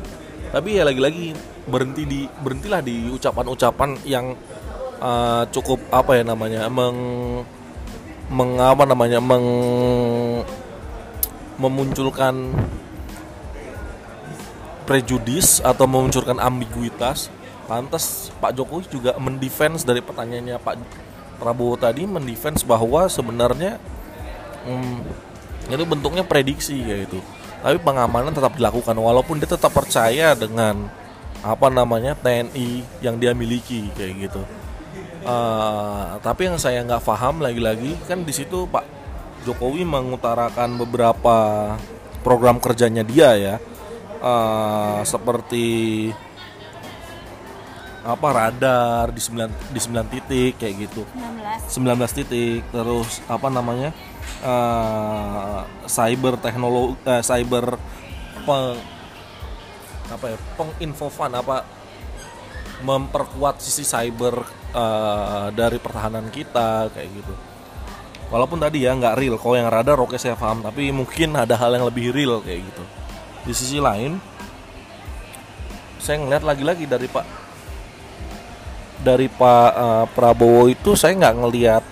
tapi ya lagi-lagi berhenti di berhentilah di ucapan-ucapan yang uh, cukup apa ya namanya meng mengapa namanya meng memunculkan prejudis atau memunculkan ambiguitas pantas Pak Jokowi juga mendefense dari pertanyaannya Pak Prabowo tadi mendefense bahwa sebenarnya hmm, itu bentuknya prediksi kayak itu. Tapi pengamanan tetap dilakukan walaupun dia tetap percaya dengan apa namanya TNI yang dia miliki kayak gitu. Uh, tapi yang saya nggak paham lagi-lagi kan di situ Pak Jokowi mengutarakan beberapa program kerjanya dia ya uh, seperti apa radar di 9 di 9 titik kayak gitu. 19. 19 titik terus apa namanya? Uh, cyber teknologi uh, cyber peng, apa ya? penginfofan apa memperkuat sisi cyber uh, dari pertahanan kita kayak gitu. Walaupun tadi ya nggak real, kalau yang radar oke saya paham, tapi mungkin ada hal yang lebih real kayak gitu. Di sisi lain, saya ngeliat lagi-lagi dari Pak dari Pak uh, Prabowo itu saya nggak ngelihat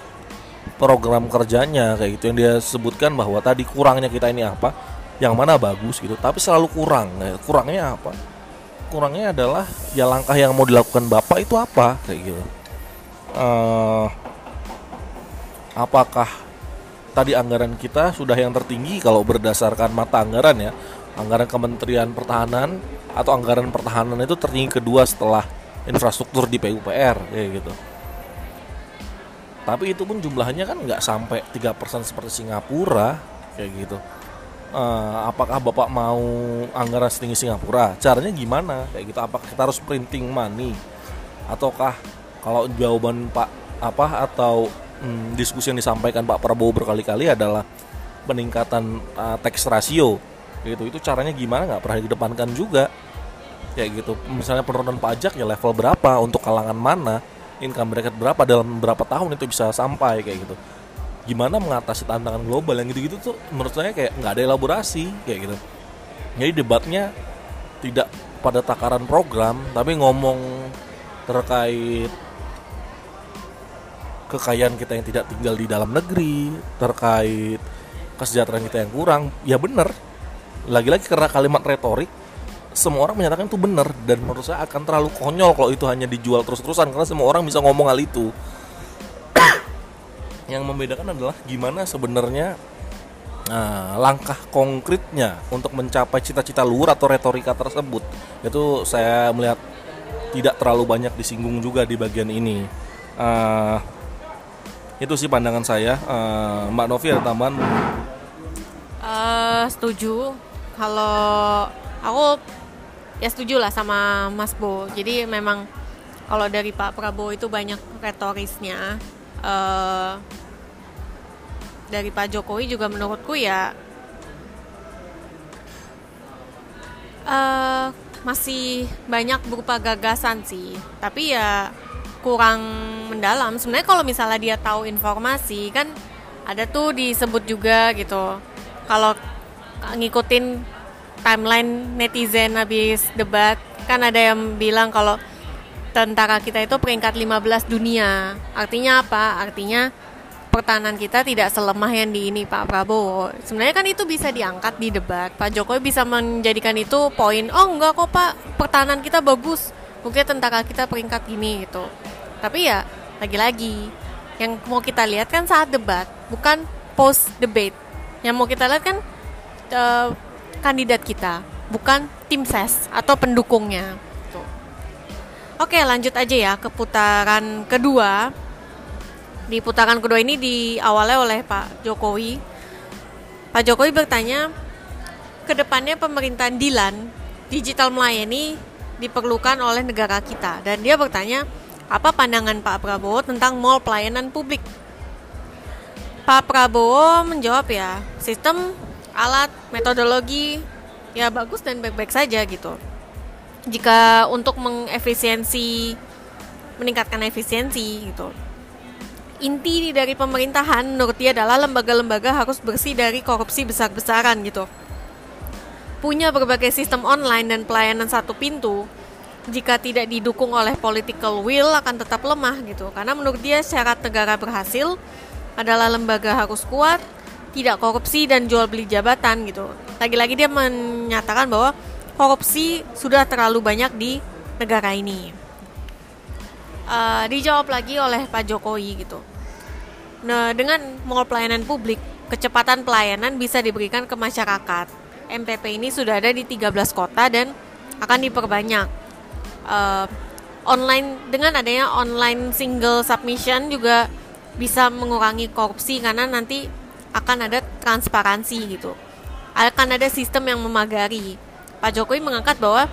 program kerjanya kayak gitu yang dia sebutkan bahwa tadi kurangnya kita ini apa yang mana bagus gitu. Tapi selalu kurang. Kurangnya apa? Kurangnya adalah ya langkah yang mau dilakukan bapak itu apa kayak gitu. Uh, apakah tadi anggaran kita sudah yang tertinggi kalau berdasarkan mata anggaran ya? Anggaran Kementerian Pertahanan atau anggaran pertahanan itu tertinggi kedua setelah infrastruktur di PUPR kayak gitu tapi itu pun jumlahnya kan nggak sampai 3% seperti Singapura kayak gitu. Uh, apakah bapak mau anggaran setinggi Singapura? Caranya gimana? Kayak gitu apakah kita harus printing money? Ataukah kalau jawaban pak apa atau hmm, diskusi yang disampaikan Pak Prabowo berkali-kali adalah peningkatan uh, tax ratio gitu. Itu caranya gimana? Nggak pernah didepankan juga kayak gitu. Misalnya penurunan pajak ya level berapa? Untuk kalangan mana income bracket berapa dalam berapa tahun itu bisa sampai kayak gitu. Gimana mengatasi tantangan global yang gitu-gitu tuh menurut saya kayak nggak ada elaborasi kayak gitu. Jadi debatnya tidak pada takaran program tapi ngomong terkait kekayaan kita yang tidak tinggal di dalam negeri terkait kesejahteraan kita yang kurang ya bener lagi-lagi karena kalimat retorik semua orang menyatakan itu benar dan menurut saya akan terlalu konyol kalau itu hanya dijual terus-terusan karena semua orang bisa ngomong hal itu. yang membedakan adalah gimana sebenarnya Nah, langkah konkretnya untuk mencapai cita-cita luhur atau retorika tersebut itu saya melihat tidak terlalu banyak disinggung juga di bagian ini. Uh, itu sih pandangan saya. Uh, Mbak Novi ada tambahan? Uh, setuju. Kalau aku ya setuju lah sama Mas Bo. Jadi memang kalau dari Pak Prabowo itu banyak retorisnya. Uh, dari Pak Jokowi juga menurutku ya uh, masih banyak berupa gagasan sih tapi ya kurang mendalam sebenarnya kalau misalnya dia tahu informasi kan ada tuh disebut juga gitu kalau ngikutin timeline netizen habis debat kan ada yang bilang kalau tentara kita itu peringkat 15 dunia artinya apa artinya pertahanan kita tidak selemah yang di ini Pak Prabowo. Sebenarnya kan itu bisa diangkat di debat. Pak Jokowi bisa menjadikan itu poin. Oh enggak kok Pak, pertahanan kita bagus. Mungkin tentara kita peringkat gini gitu. Tapi ya lagi-lagi yang mau kita lihat kan saat debat, bukan post debate. Yang mau kita lihat kan uh, kandidat kita, bukan tim ses atau pendukungnya. Oke, lanjut aja ya ke putaran kedua di putaran kedua ini diawali oleh Pak Jokowi. Pak Jokowi bertanya, ke depannya pemerintahan Dilan digital melayani diperlukan oleh negara kita dan dia bertanya apa pandangan Pak Prabowo tentang mall pelayanan publik. Pak Prabowo menjawab ya sistem alat metodologi ya bagus dan baik-baik saja gitu. Jika untuk mengefisiensi meningkatkan efisiensi gitu inti dari pemerintahan menurut dia adalah lembaga-lembaga harus bersih dari korupsi besar-besaran gitu. Punya berbagai sistem online dan pelayanan satu pintu, jika tidak didukung oleh political will akan tetap lemah gitu. Karena menurut dia syarat negara berhasil adalah lembaga harus kuat, tidak korupsi dan jual beli jabatan gitu. Lagi-lagi dia menyatakan bahwa korupsi sudah terlalu banyak di negara ini uh, dijawab lagi oleh Pak Jokowi gitu. Nah, dengan mall pelayanan publik, kecepatan pelayanan bisa diberikan ke masyarakat. MPP ini sudah ada di 13 kota dan akan diperbanyak. Uh, online dengan adanya online single submission juga bisa mengurangi korupsi karena nanti akan ada transparansi gitu. Akan ada sistem yang memagari. Pak Jokowi mengangkat bahwa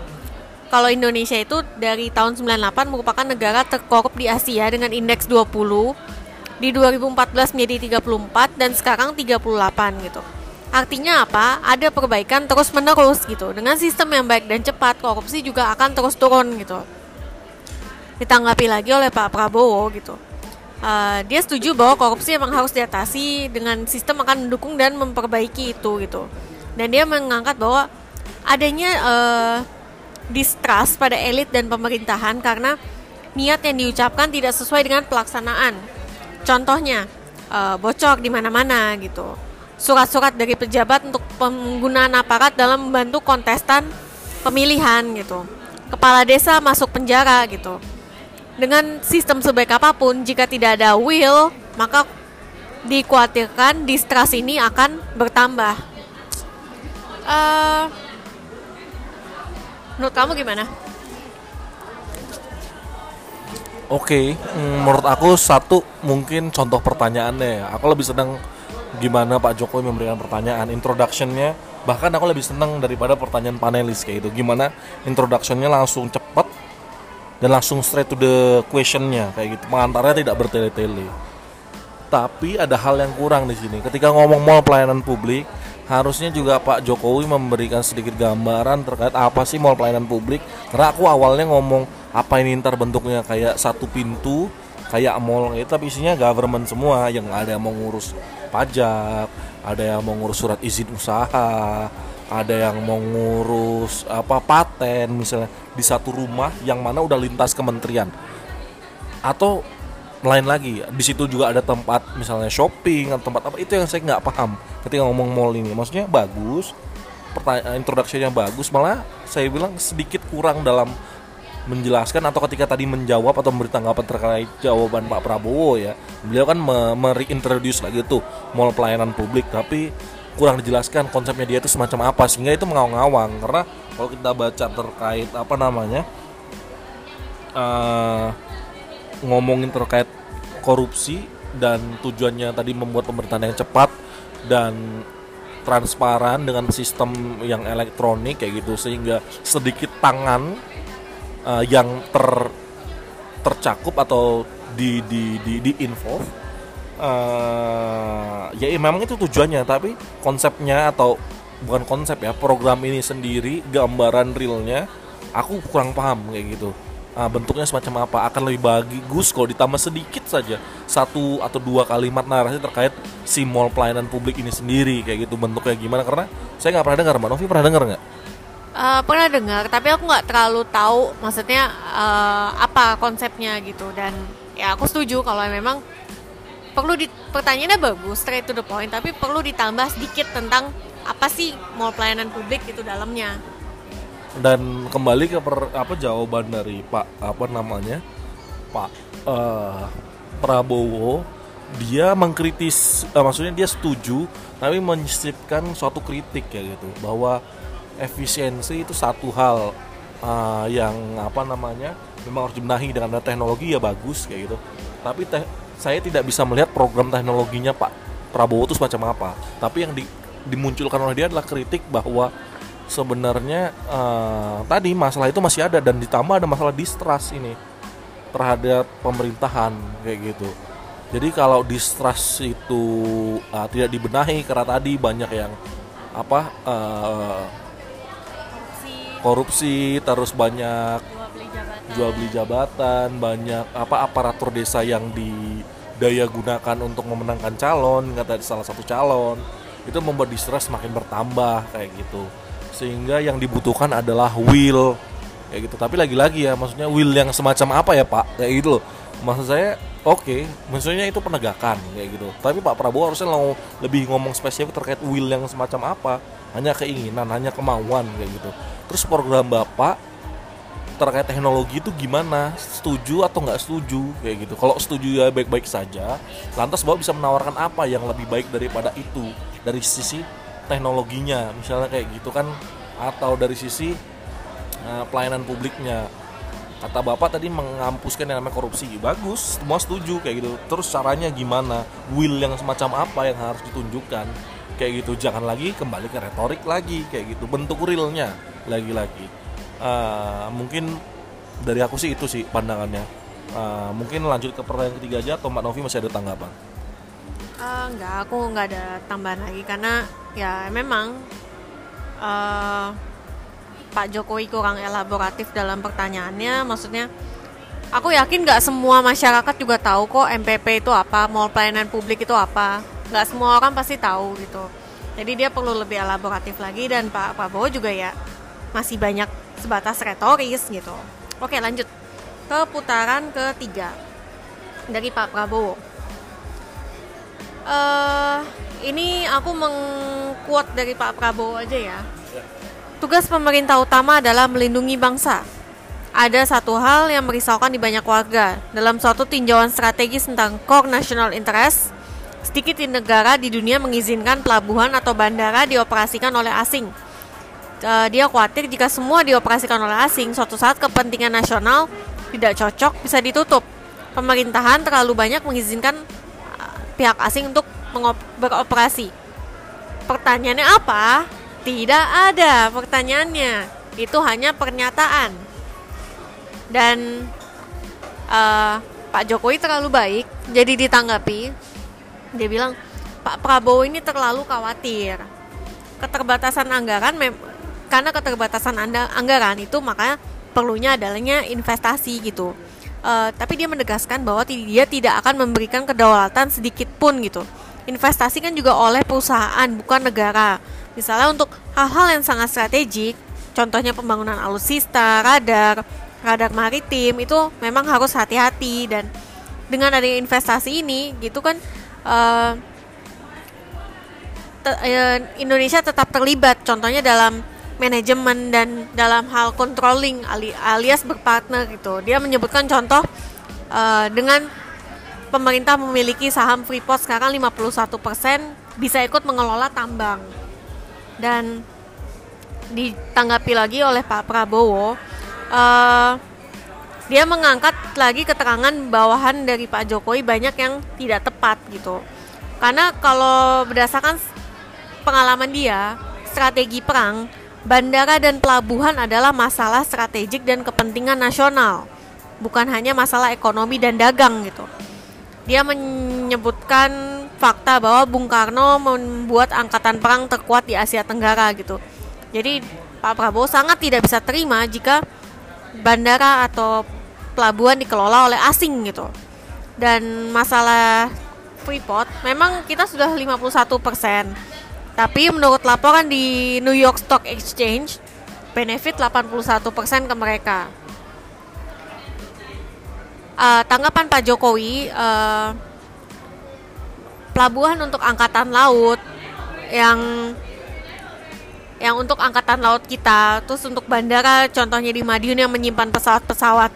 kalau Indonesia itu dari tahun 98 merupakan negara terkorup di Asia dengan indeks 20 di 2014 menjadi 34 dan sekarang 38 gitu. Artinya apa? Ada perbaikan terus menerus gitu. Dengan sistem yang baik dan cepat, korupsi juga akan terus turun gitu. Ditanggapi lagi oleh Pak Prabowo gitu. Uh, dia setuju bahwa korupsi emang harus diatasi dengan sistem akan mendukung dan memperbaiki itu gitu. Dan dia mengangkat bahwa adanya uh, distrust pada elit dan pemerintahan karena niat yang diucapkan tidak sesuai dengan pelaksanaan. Contohnya, uh, bocor di mana-mana gitu. Surat-surat dari pejabat untuk penggunaan aparat dalam membantu kontestan pemilihan gitu. Kepala desa masuk penjara gitu. Dengan sistem sebaik apa pun, jika tidak ada will, maka dikhawatirkan distrust ini akan bertambah. Uh, Menurut kamu gimana? Oke, okay, mm, menurut aku satu mungkin contoh pertanyaannya. Aku lebih senang gimana Pak Jokowi memberikan pertanyaan, introductionnya. Bahkan aku lebih senang daripada pertanyaan panelis kayak itu. Gimana introductionnya langsung cepat dan langsung straight to the questionnya kayak gitu. Pengantarnya tidak bertele-tele. Tapi ada hal yang kurang di sini. Ketika ngomong mau pelayanan publik, harusnya juga Pak Jokowi memberikan sedikit gambaran terkait apa sih mall pelayanan publik karena aku awalnya ngomong apa ini ntar bentuknya kayak satu pintu kayak mall itu tapi isinya government semua yang ada yang mau ngurus pajak ada yang mau ngurus surat izin usaha ada yang mau ngurus apa paten misalnya di satu rumah yang mana udah lintas kementerian. Atau lain lagi di situ juga ada tempat misalnya shopping atau tempat apa itu yang saya nggak paham ketika ngomong mall ini. Maksudnya bagus pertanyaan introduksinya bagus malah saya bilang sedikit kurang dalam menjelaskan atau ketika tadi menjawab atau memberi tanggapan terkait jawaban Pak Prabowo ya. Beliau kan me, lagi tuh mall pelayanan publik tapi kurang dijelaskan konsepnya dia itu semacam apa sehingga itu mengawang-awang. Karena kalau kita baca terkait apa namanya eh, ngomongin terkait korupsi dan tujuannya tadi membuat pemerintahan yang cepat dan transparan dengan sistem yang elektronik kayak gitu sehingga sedikit tangan uh, yang ter tercakup atau di di di, di involve uh, ya memang itu tujuannya tapi konsepnya atau bukan konsep ya program ini sendiri gambaran realnya aku kurang paham kayak gitu. Ah, bentuknya semacam apa? Akan lebih bagus kalau ditambah sedikit saja satu atau dua kalimat narasi terkait si mall pelayanan publik ini sendiri kayak gitu bentuknya gimana? Karena saya nggak pernah dengar mbak Novi pernah dengar nggak? Uh, pernah dengar, tapi aku nggak terlalu tahu maksudnya uh, apa konsepnya gitu. Dan ya aku setuju kalau memang perlu di pertanyaannya bagus straight to the point tapi perlu ditambah sedikit tentang apa sih mall pelayanan publik itu dalamnya. dan kembali ke per- apa jawaban dari Pak apa namanya Pak eh, Prabowo dia mengkritis eh, maksudnya dia setuju tapi menyisipkan suatu kritik ya gitu bahwa efisiensi itu satu hal eh, yang apa namanya memang harus dibenahi dengan teknologi ya bagus kayak gitu tapi teh- saya tidak bisa melihat program teknologinya Pak Prabowo itu semacam apa tapi yang di- dimunculkan oleh dia adalah kritik bahwa sebenarnya eh, tadi masalah itu masih ada dan ditambah ada masalah distrust ini terhadap pemerintahan kayak gitu. Jadi kalau distrust itu eh, tidak dibenahi karena tadi banyak yang apa Si korupsi terus banyak jual beli jabatan. jual beli jabatan, banyak apa aparatur desa yang didaya gunakan untuk memenangkan calon, kata salah satu calon. Itu membuat distrust makin bertambah kayak gitu. Sehingga yang dibutuhkan adalah will kayak gitu. Tapi lagi-lagi ya maksudnya will yang semacam apa ya, Pak? Kayak gitu loh. Maksud saya oke, maksudnya itu penegakan kayak gitu. Tapi Pak Prabowo harusnya mau lebih ngomong spesifik terkait will yang semacam apa. Hanya keinginan, hanya kemauan kayak gitu. Terus program Bapak terkait teknologi itu gimana? Setuju atau nggak setuju? Kayak gitu. Kalau setuju ya baik-baik saja. Lantas bapak bisa menawarkan apa yang lebih baik daripada itu? Dari sisi teknologinya misalnya kayak gitu kan? Atau dari sisi eh, pelayanan publiknya. Kata bapak tadi mengampuskan yang namanya korupsi. Bagus semua setuju kayak gitu. Terus caranya gimana? Will yang semacam apa yang harus ditunjukkan? Kayak gitu. Jangan lagi kembali ke retorik lagi kayak gitu. Bentuk realnya lagi-lagi Eh, mungkin dari aku sih itu sih pandangannya Eh, mungkin lanjut ke pertanyaan ketiga aja atau Mbak Novi masih ada tanggapan Eh, enggak, aku nggak ada tambahan lagi karena ya memang eh, Pak Jokowi kurang elaboratif dalam pertanyaannya. Maksudnya, aku yakin nggak semua masyarakat juga tahu kok MPP itu apa, mall pelayanan publik itu apa. Nggak semua orang pasti tahu gitu. Jadi dia perlu lebih elaboratif lagi dan Pak Prabowo juga ya masih banyak sebatas retoris gitu. Oke lanjut ke putaran ketiga dari Pak Prabowo eh ini aku mengquote dari Pak Prabowo aja ya. Tugas pemerintah utama adalah melindungi bangsa. Ada satu hal yang merisaukan di banyak warga. Dalam suatu tinjauan strategis tentang core national interest, sedikit di negara di dunia mengizinkan pelabuhan atau bandara dioperasikan oleh asing. Eh, dia khawatir jika semua dioperasikan oleh asing, suatu saat kepentingan nasional tidak cocok bisa ditutup. Pemerintahan terlalu banyak mengizinkan uh, pihak asing untuk beroperasi. Pertanyaannya apa? Tidak ada pertanyaannya. Itu hanya pernyataan. Dan uh, Pak Jokowi terlalu baik, jadi ditanggapi. Dia bilang Pak Prabowo ini terlalu khawatir. Keterbatasan anggaran mem- karena keterbatasan anda- anggaran itu makanya perlunya adanya investasi gitu. Eh, tapi dia menegaskan bahwa dia tidak akan memberikan kedaulatan sedikit pun gitu. Investasi kan juga oleh perusahaan bukan negara. Misalnya untuk hal-hal yang sangat strategik, contohnya pembangunan alutsista, radar, radar maritim itu memang harus hati-hati dan dengan adanya investasi ini gitu kan eh, Indonesia tetap terlibat contohnya dalam manajemen dan dalam hal controlling ali- alias berpartner gitu. Dia menyebutkan contoh eh, dengan pemerintah memiliki saham Freeport sekarang 51%, bisa ikut mengelola tambang. Dan ditanggapi lagi oleh Pak Prabowo, uh, dia mengangkat lagi keterangan bawahan dari Pak Jokowi banyak yang tidak tepat gitu. Karena kalau berdasarkan pengalaman dia, strategi perang, bandara dan pelabuhan adalah masalah strategik dan kepentingan nasional, bukan hanya masalah ekonomi dan dagang gitu. Dia menyebutkan fakta bahwa Bung Karno membuat angkatan perang terkuat di Asia Tenggara gitu. Jadi Pak Prabowo sangat tidak bisa terima jika bandara atau pelabuhan dikelola oleh asing gitu. Dan masalah Freeport memang kita sudah 51 persen tapi menurut laporan di New York Stock Exchange, benefit 81% ke mereka. Uh, tanggapan Pak Jokowi, uh, pelabuhan untuk angkatan laut yang yang untuk angkatan laut kita, terus untuk bandara contohnya di Madiun yang menyimpan pesawat-pesawat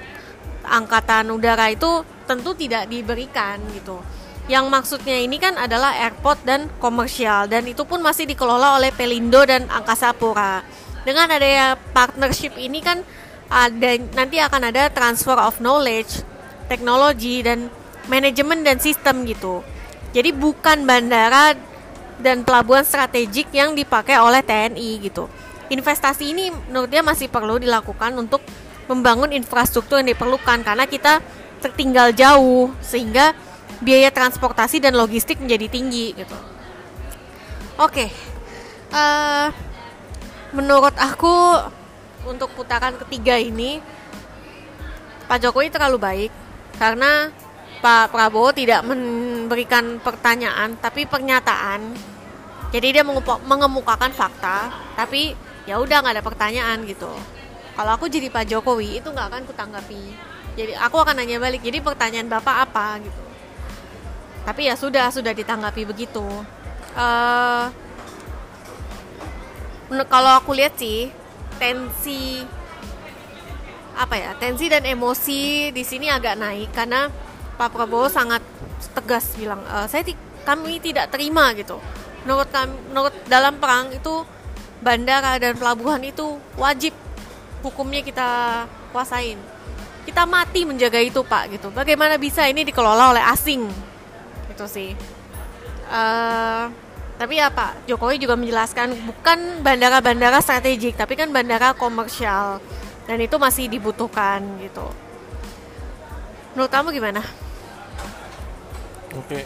angkatan udara itu tentu tidak diberikan gitu yang maksudnya ini kan adalah airport dan komersial dan itu pun masih dikelola oleh Pelindo dan Angkasa Pura. Dengan adanya partnership ini kan ada nanti akan ada transfer of knowledge, teknologi dan manajemen dan sistem gitu. Jadi bukan bandara dan pelabuhan strategik yang dipakai oleh TNI gitu. Investasi ini menurut dia masih perlu dilakukan untuk membangun infrastruktur yang diperlukan karena kita tertinggal jauh sehingga biaya transportasi dan logistik menjadi tinggi gitu. Oke, okay. uh, eh, menurut aku untuk putaran ketiga ini Pak Jokowi terlalu baik karena Pak Prabowo tidak memberikan pertanyaan tapi pernyataan. Jadi dia mengemukakan fakta, tapi ya udah nggak ada pertanyaan gitu. Kalau aku jadi Pak Jokowi itu nggak akan kutanggapi. Jadi aku akan nanya balik. Jadi pertanyaan bapak apa gitu tapi ya sudah sudah ditanggapi begitu. Uh, kalau aku lihat sih tensi apa ya tensi dan emosi di sini agak naik karena Pak Prabowo sangat tegas bilang e, saya kami tidak terima gitu. Menurut kami menurut dalam perang itu bandara dan pelabuhan itu wajib hukumnya kita kuasain. Kita mati menjaga itu pak gitu. Bagaimana bisa ini dikelola oleh asing gitu sih. Uh, tapi ya Pak Jokowi juga menjelaskan bukan bandara-bandara strategik tapi kan bandara komersial. Dan itu masih dibutuhkan gitu. Menurut kamu gimana? Oke.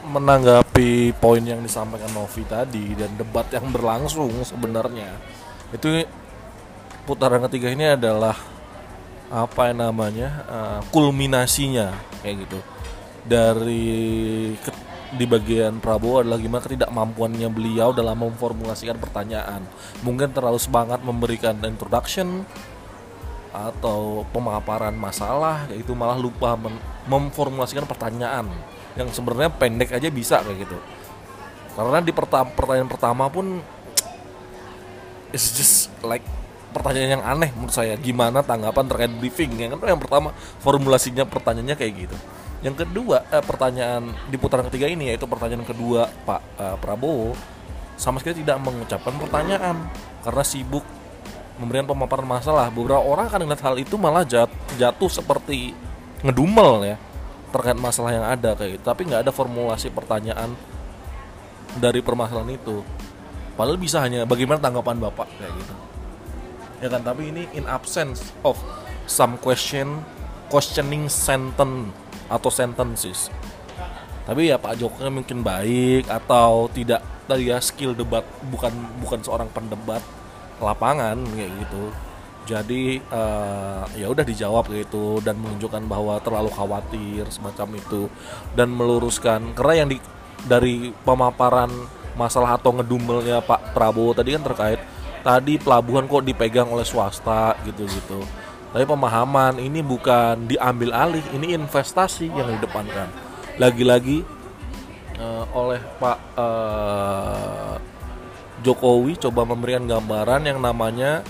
Menanggapi poin yang disampaikan Novi tadi dan debat yang berlangsung sebenarnya itu putaran ketiga ini adalah apa namanya uh, kulminasinya kayak gitu dari ke, di bagian Prabowo adalah gimana ketidakmampuannya beliau dalam memformulasikan pertanyaan. Mungkin terlalu semangat memberikan introduction atau pemaparan masalah, yaitu malah lupa memformulasikan pertanyaan yang sebenarnya pendek aja bisa kayak gitu. Karena di pertanyaan pertama pun it's just like pertanyaan yang aneh menurut saya. Gimana tanggapan terkait briefing? Yang kan yang pertama formulasinya pertanyaannya kayak gitu yang kedua eh, pertanyaan di putaran ketiga ini yaitu pertanyaan kedua Pak eh, Prabowo sama sekali tidak mengucapkan pertanyaan karena sibuk memberikan pemaparan masalah. Beberapa orang akan melihat hal itu malah jat, jatuh seperti ngedumel ya terkait masalah yang ada kayak gitu. Tapi nggak ada formulasi pertanyaan dari permasalahan itu. Padahal bisa hanya bagaimana tanggapan bapak kayak gitu. Ya kan, tapi ini in absence of some question questioning sentence atau sentences. Tapi ya Pak Jokowi mungkin baik atau tidak tadi ya skill debat bukan bukan seorang pendebat lapangan kayak gitu. Jadi uh, ya udah dijawab gitu dan menunjukkan bahwa terlalu khawatir semacam itu. Dan meluruskan karena yang di dari pemaparan masalah atau ngedumelnya Pak Prabowo tadi kan terkait tadi pelabuhan kok dipegang oleh swasta gitu gitu tapi pemahaman ini bukan diambil alih ini investasi yang didepankan. Lagi-lagi uh, oleh Pak uh, Jokowi coba memberikan gambaran yang namanya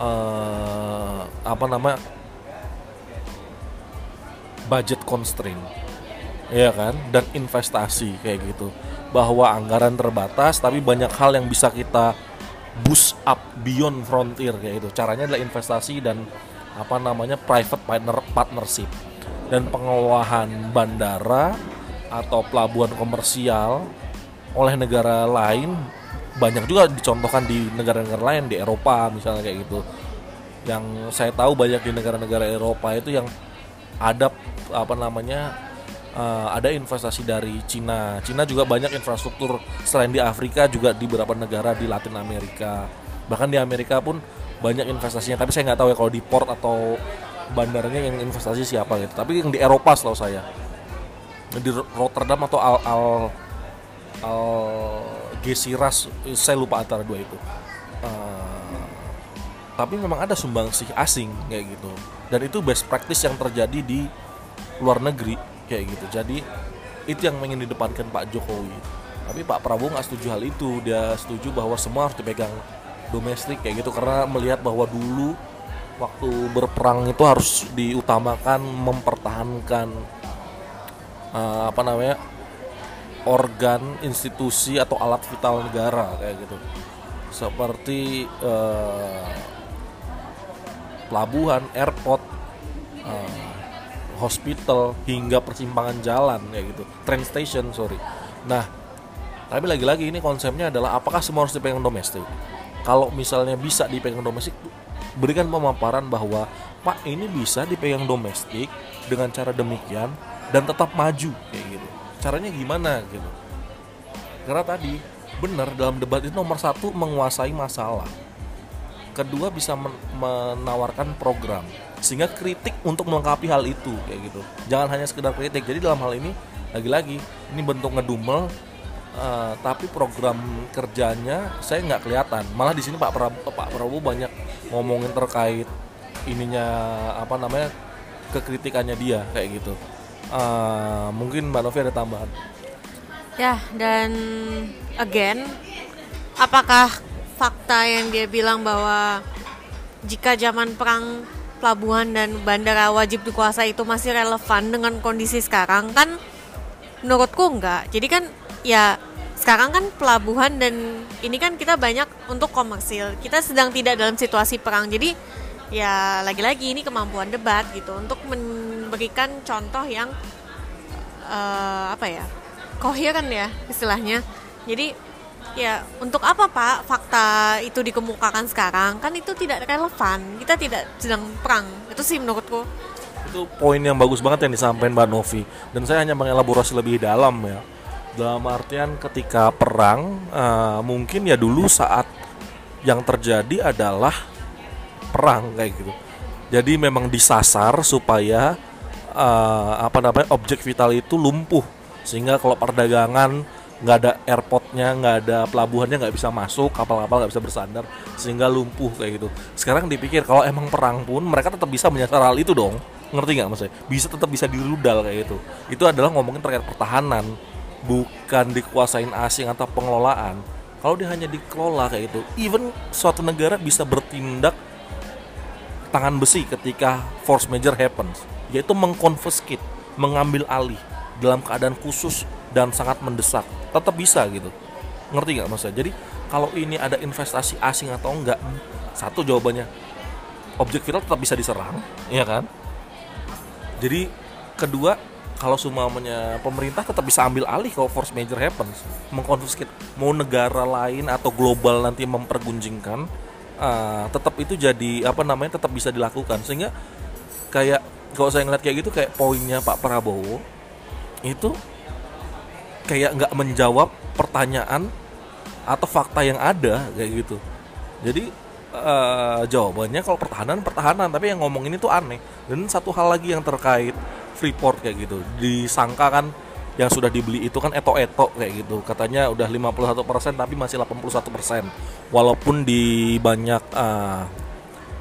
uh, apa nama budget constraint. Ya kan? Dan investasi kayak gitu. Bahwa anggaran terbatas tapi banyak hal yang bisa kita boost up beyond frontier kayak gitu. Caranya adalah investasi dan apa namanya private partner partnership dan pengelolaan bandara atau pelabuhan komersial oleh negara lain banyak juga dicontohkan di negara-negara lain di Eropa misalnya kayak gitu yang saya tahu banyak di negara-negara Eropa itu yang ada apa namanya uh, ada investasi dari Cina. Cina juga banyak infrastruktur selain di Afrika juga di beberapa negara di Latin Amerika. Bahkan di Amerika pun banyak investasinya. Tapi saya nggak tahu ya kalau di port atau bandarnya yang investasi siapa gitu. Tapi yang di Eropa setahu saya di Rotterdam atau Al Al Al Gesiras saya lupa antara dua itu. Uh, tapi memang ada sumbangsih asing kayak gitu dan itu best practice yang terjadi di luar negeri kayak gitu jadi itu yang ingin didepankan Pak Jokowi tapi Pak Prabowo nggak setuju hal itu dia setuju bahwa semua harus dipegang domestik kayak gitu karena melihat bahwa dulu waktu berperang itu harus diutamakan mempertahankan uh, apa namanya organ institusi atau alat vital negara kayak gitu seperti uh, pelabuhan, airport, uh, hospital hingga persimpangan jalan kayak gitu, train station sorry. Nah, tapi lagi-lagi ini konsepnya adalah apakah semua harus dipegang domestik? Kalau misalnya bisa dipegang domestik, berikan pemaparan bahwa Pak ini bisa dipegang domestik dengan cara demikian dan tetap maju kayak gitu. Caranya gimana gitu? Karena tadi benar dalam debat itu nomor satu menguasai masalah kedua bisa men menawarkan program sehingga kritik untuk melengkapi hal itu kayak gitu jangan hanya sekedar kritik jadi dalam hal ini lagi-lagi ini bentuk ngedumel uh, tapi program kerjanya saya nggak kelihatan. Malah di sini Pak Prabowo, Pak Prabowo banyak ngomongin terkait ininya apa namanya kekritikannya dia kayak gitu. Uh, mungkin Mbak Novi ada tambahan? Ya dan again apakah fakta yang dia bilang bahwa jika zaman perang pelabuhan dan bandara wajib dikuasai itu masih relevan dengan kondisi sekarang kan menurutku enggak. Jadi kan ya sekarang kan pelabuhan dan ini kan kita banyak untuk komersil kita sedang tidak dalam situasi perang jadi ya lagi-lagi ini kemampuan debat gitu untuk memberikan contoh yang uh, apa ya koheren ya istilahnya jadi Ya, untuk apa Pak fakta itu dikemukakan sekarang? Kan itu tidak relevan. Kita tidak sedang perang. Itu sih menurutku. Itu poin yang bagus banget yang disampaikan Mbak Novi. Dan saya hanya mengelaborasi lebih dalam ya. Dalam artian ketika perang, uh, mungkin ya dulu saat yang terjadi adalah perang kayak gitu. Jadi memang disasar supaya uh, apa namanya objek vital itu lumpuh. Sehingga kalau perdagangan nggak ada airportnya nggak ada pelabuhannya nggak bisa masuk kapal-kapal nggak bisa bersandar sehingga lumpuh kayak gitu. Sekarang dipikir kalau emang perang pun mereka tetap bisa menyasar hal itu dong. Ngerti nggak maksudnya? Bisa tetap bisa dirudal kayak gitu. Itu adalah ngomongin terkait pertahanan bukan dikuasain asing atau pengelolaan kalau dia hanya dikelola kayak gitu even suatu negara bisa bertindak tangan besi ketika force major happens yaitu mengkonfiskate mengambil alih dalam keadaan khusus dan sangat mendesak. Tetap bisa gitu. Ngerti nggak maksudnya? Jadi kalau ini ada investasi asing atau enggak satu jawabannya objek vital tetap bisa diserang ya kan? Jadi kedua kalau semuanya pemerintah tetap bisa ambil alih kalau force major happens. Mengkonfiskasi mau negara lain atau global nanti mempergunjingkan uh, tetap itu jadi apa namanya tetap bisa dilakukan. Sehingga kayak kalau saya ngeliat kayak gitu kayak poinnya Pak Prabowo itu kayak nggak menjawab pertanyaan atau fakta yang ada kayak gitu. Jadi uh, jawabannya kalau pertahanan pertahanan. Tapi yang ngomong ini tuh aneh. Dan satu hal lagi yang terkait Freeport kayak gitu. Disangka kan yang sudah dibeli itu kan eto-eto kayak gitu. Katanya udah 51% tapi masih 81% walaupun di banyak uh,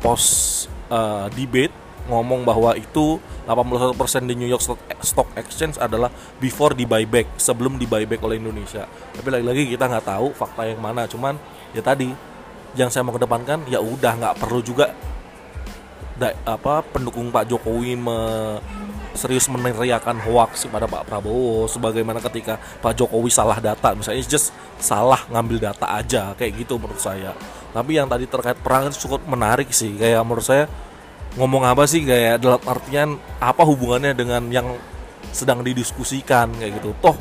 pos uh, debate ngomong bahwa itu 81% di New York Stock Exchange adalah before di buyback sebelum di buyback oleh Indonesia. Tapi lagi-lagi kita nggak tahu fakta yang mana. Cuman ya tadi yang saya mau kedepankan ya udah nggak perlu juga da, apa pendukung Pak Jokowi me, serius meneriakan hoax kepada Pak Prabowo sebagaimana ketika Pak Jokowi salah data. Misalnya just salah ngambil data aja kayak gitu menurut saya. Tapi yang tadi terkait perang itu cukup menarik sih. Kayak menurut saya ngomong apa sih kayak dalam artian apa hubungannya dengan yang sedang didiskusikan kayak gitu. Toh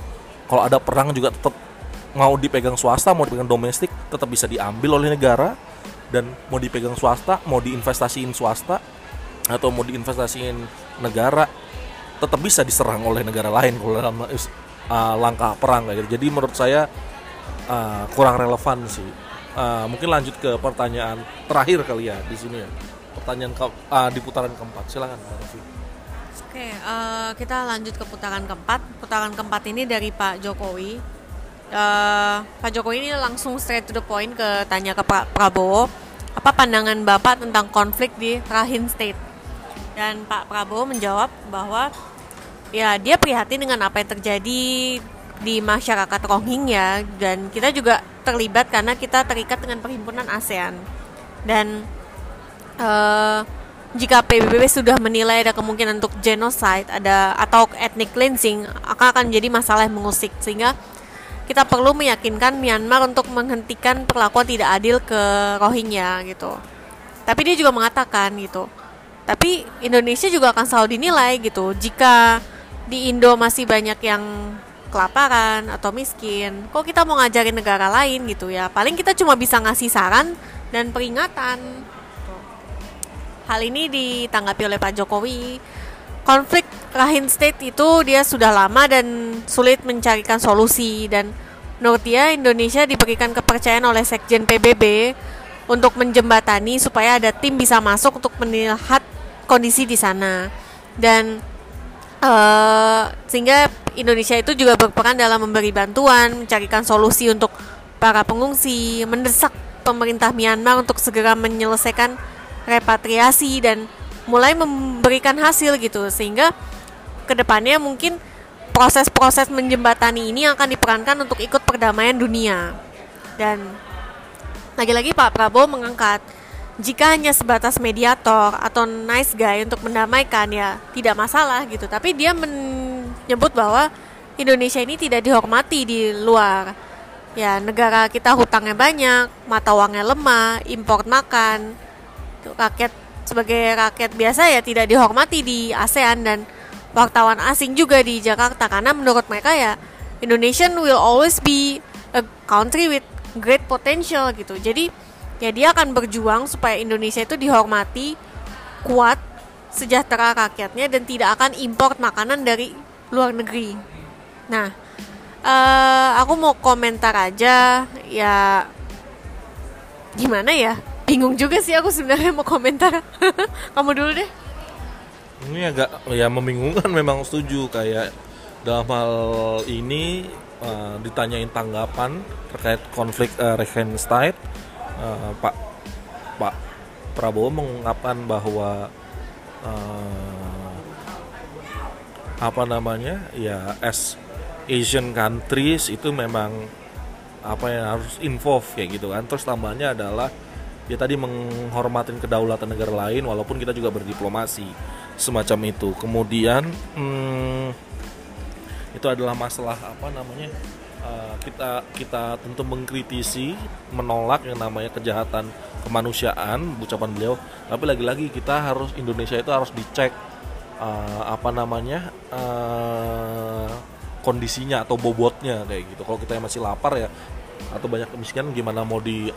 kalau ada perang juga tetap mau dipegang swasta mau dipegang domestik tetap bisa diambil oleh negara dan mau dipegang swasta mau diinvestasiin swasta atau mau diinvestasiin negara tetap bisa diserang oleh negara lain kalau dalam uh, langkah perang kayak gitu. Jadi menurut saya uh, kurang relevan sih. Uh, mungkin lanjut ke pertanyaan terakhir kali ya di sini ya. Pertanyaan ke, uh, di putaran keempat. Silakan. Oke, uh, kita lanjut ke putaran keempat. Putaran keempat ini dari Pak Jokowi uh, Pak Jokowi ini langsung straight to the point ke tanya ke Pak Prabowo apa pandangan Bapak tentang konflik di Rakhine State? Dan Pak Prabowo menjawab bahwa ya dia prihatin dengan apa yang terjadi di masyarakat Rohingya dan kita juga terlibat karena kita terikat dengan perhimpunan ASEAN. Dan uh, jika PBB sudah menilai ada kemungkinan untuk genocide ada atau ethnic cleansing akan akan jadi masalah yang mengusik. Sehingga kita perlu meyakinkan Myanmar untuk menghentikan perlakuan tidak adil ke Rohingya gitu. Tapi dia juga mengatakan gitu. Tapi Indonesia juga akan selalu dinilai gitu. Jika di Indo masih banyak yang kelaparan atau miskin, kok kita mau ngajarin negara lain gitu ya? Paling kita cuma bisa ngasih saran dan peringatan. Hal ini ditanggapi oleh Pak Jokowi konflik Rakhine State itu dia sudah lama dan sulit mencarikan solusi. Dan menurut dia Indonesia diberikan kepercayaan oleh Sekjen PBB untuk menjembatani supaya ada tim bisa masuk untuk melihat kondisi di sana. Dan uh, sehingga Indonesia itu juga berperan dalam memberi bantuan mencarikan solusi untuk para pengungsi mendesak pemerintah Myanmar untuk segera menyelesaikan repatriasi dan mulai memberikan hasil gitu. Sehingga ke depannya mungkin proses-proses menjembatani ini akan diperankan untuk ikut perdamaian dunia. Dan lagi-lagi Pak Prabowo mengangkat jika hanya sebatas mediator atau nice guy untuk mendamaikan ya tidak masalah gitu. Tapi dia menyebut bahwa Indonesia ini tidak dihormati di luar. Ya negara kita hutangnya banyak mata uangnya lemah import makan rakyat sebagai rakyat biasa ya tidak dihormati di ASEAN dan wartawan asing juga di Jakarta karena menurut mereka ya Indonesian will always be a country with great potential gitu. Jadi ya dia akan berjuang supaya Indonesia itu dihormati, kuat, sejahtera rakyatnya dan tidak akan import makanan dari luar negeri. Nah, uh, aku mau komentar aja ya gimana ya bingung juga sih aku sebenarnya mau komentar. Kamu dulu deh. Ini agak ya membingungkan memang setuju. Kayak dalam hal ini uh, ditanyain tanggapan terkait konflik uh, Regenstein uh, Pak Pak Prabowo mengungkapkan bahwa uh, apa namanya ya as Asian countries itu memang apa yang harus involve kayak gitu kan. Terus tambahnya adalah dia tadi menghormatin kedaulatan negara lain walaupun kita juga berdiplomasi semacam itu. Kemudian hmm, itu adalah masalah apa namanya? Uh, kita kita tentu mengkritisi menolak yang namanya kejahatan kemanusiaan ucapan beliau. Tapi lagi-lagi kita harus Indonesia itu harus dicek uh, apa namanya uh, kondisinya atau bobotnya kayak gitu. Kalau kita masih lapar ya atau banyak kemiskinan gimana mau di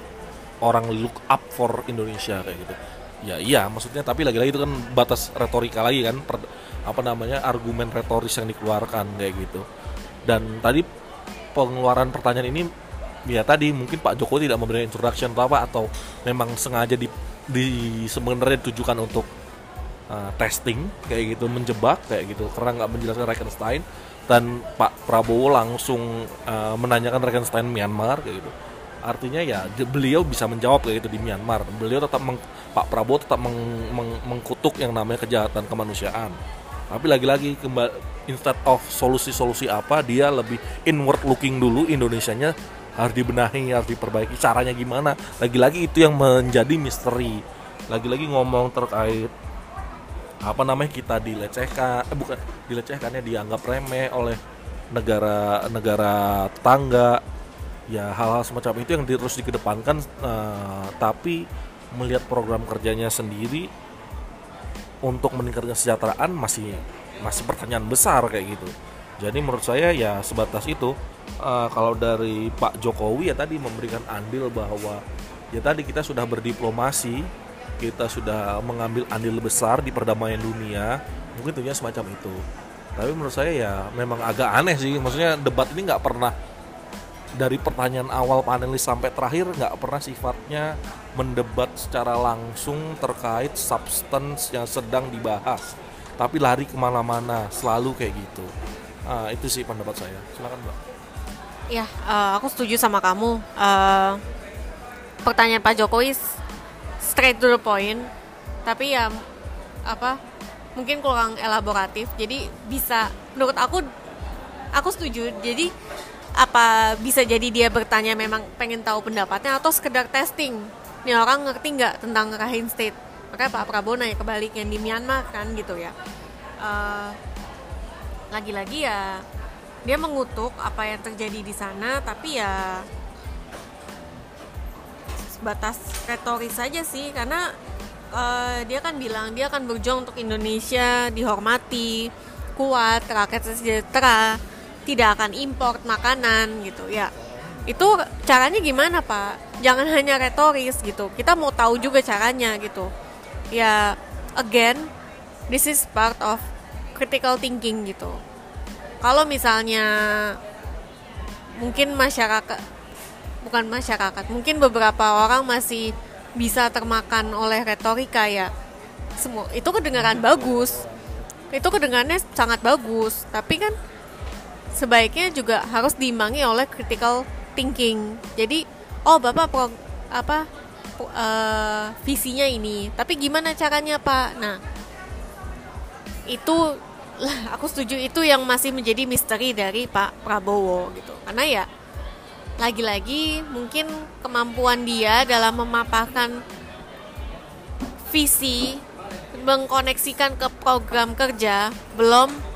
orang look up for Indonesia kayak gitu. Ya iya maksudnya tapi lagi-lagi itu kan batas retorika lagi kan per, apa namanya argumen retoris yang dikeluarkan kayak gitu. Dan tadi pengeluaran pertanyaan ini ya tadi mungkin Pak Jokowi tidak memberikan introduction atau apa atau memang sengaja di, di sebenarnya ditujukan untuk uh, testing kayak gitu menjebak kayak gitu karena nggak menjelaskan Regenstein dan Pak Prabowo langsung uh, menanyakan Regenstein Myanmar kayak gitu artinya ya beliau bisa menjawab kayak gitu di Myanmar. Beliau tetap meng, Pak Prabowo tetap meng, meng, mengkutuk yang namanya kejahatan kemanusiaan. Tapi lagi-lagi instead of solusi-solusi apa dia lebih inward looking dulu Indonesianya harus dibenahi harus diperbaiki caranya gimana. Lagi-lagi itu yang menjadi misteri. Lagi-lagi ngomong terkait apa namanya kita dilecehkan eh, bukan dilecehkannya dianggap remeh oleh negara negara tetangga ya hal-hal semacam itu yang terus dikedepankan eh, tapi melihat program kerjanya sendiri untuk meningkatkan kesejahteraan masih masih pertanyaan besar kayak gitu. Jadi menurut saya ya sebatas itu. Eh, kalau dari Pak Jokowi ya tadi memberikan andil bahwa ya tadi kita sudah berdiplomasi kita sudah mengambil andil besar di perdamaian dunia mungkin tentunya semacam itu. Tapi menurut saya ya memang agak aneh sih maksudnya debat ini nggak pernah dari pertanyaan awal panelis sampai terakhir nggak pernah sifatnya mendebat secara langsung terkait substance yang sedang dibahas tapi lari ke mana-mana selalu kayak gitu nah, itu sih pendapat saya silakan mbak Ya, uh, aku setuju sama kamu. Uh, pertanyaan Pak Jokowi straight to the point, tapi ya apa? Mungkin kurang elaboratif. Jadi bisa, menurut aku, aku setuju. Jadi apa bisa jadi dia bertanya memang pengen tahu pendapatnya atau sekedar testing? Nih orang ngerti nggak tentang Rakhine State? Makanya Pak Prabowo naik kebalik yang di Myanmar kan gitu ya. Uh, lagi-lagi ya dia mengutuk apa yang terjadi di sana tapi ya sebatas retoris saja sih karena uh, dia kan bilang dia akan berjuang untuk Indonesia dihormati kuat rakyat sejahtera tidak akan import makanan gitu ya. Itu caranya gimana pak? Jangan hanya retoris gitu. Kita mau tahu juga caranya gitu. Ya again this is part of critical thinking gitu. Kalau misalnya mungkin masyarakat bukan masyarakat mungkin beberapa orang masih bisa termakan oleh retorika ya. Semua itu kedengaran bagus. Itu kedengarannya sangat bagus. Tapi kan sebaiknya juga harus diimbangi oleh critical thinking. Jadi oh bapak pro, apa uh, visinya ini tapi gimana caranya pak? Nah itu aku setuju itu yang masih menjadi misteri dari Pak Prabowo gitu. Karena ya lagi-lagi mungkin kemampuan dia dalam memaparkan visi mengkoneksikan ke program kerja belum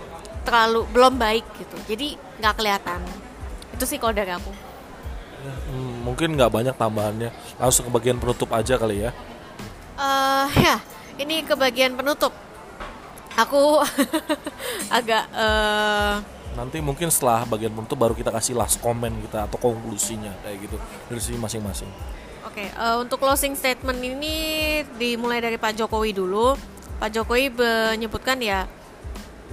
terlalu belum baik gitu. Jadi nggak kelihatan. Itu sih kalau dari aku. Hmm, mungkin nggak banyak tambahannya. Langsung ke bagian penutup aja kali ya. Uh, ya ini ke bagian penutup. Aku agak uh, nanti mungkin setelah bagian penutup baru kita kasih last comment kita atau konklusinya kayak gitu dari sini masing-masing. Oke, okay, uh, eh, untuk closing statement ini dimulai dari Pak Jokowi dulu. Pak Jokowi menyebutkan ya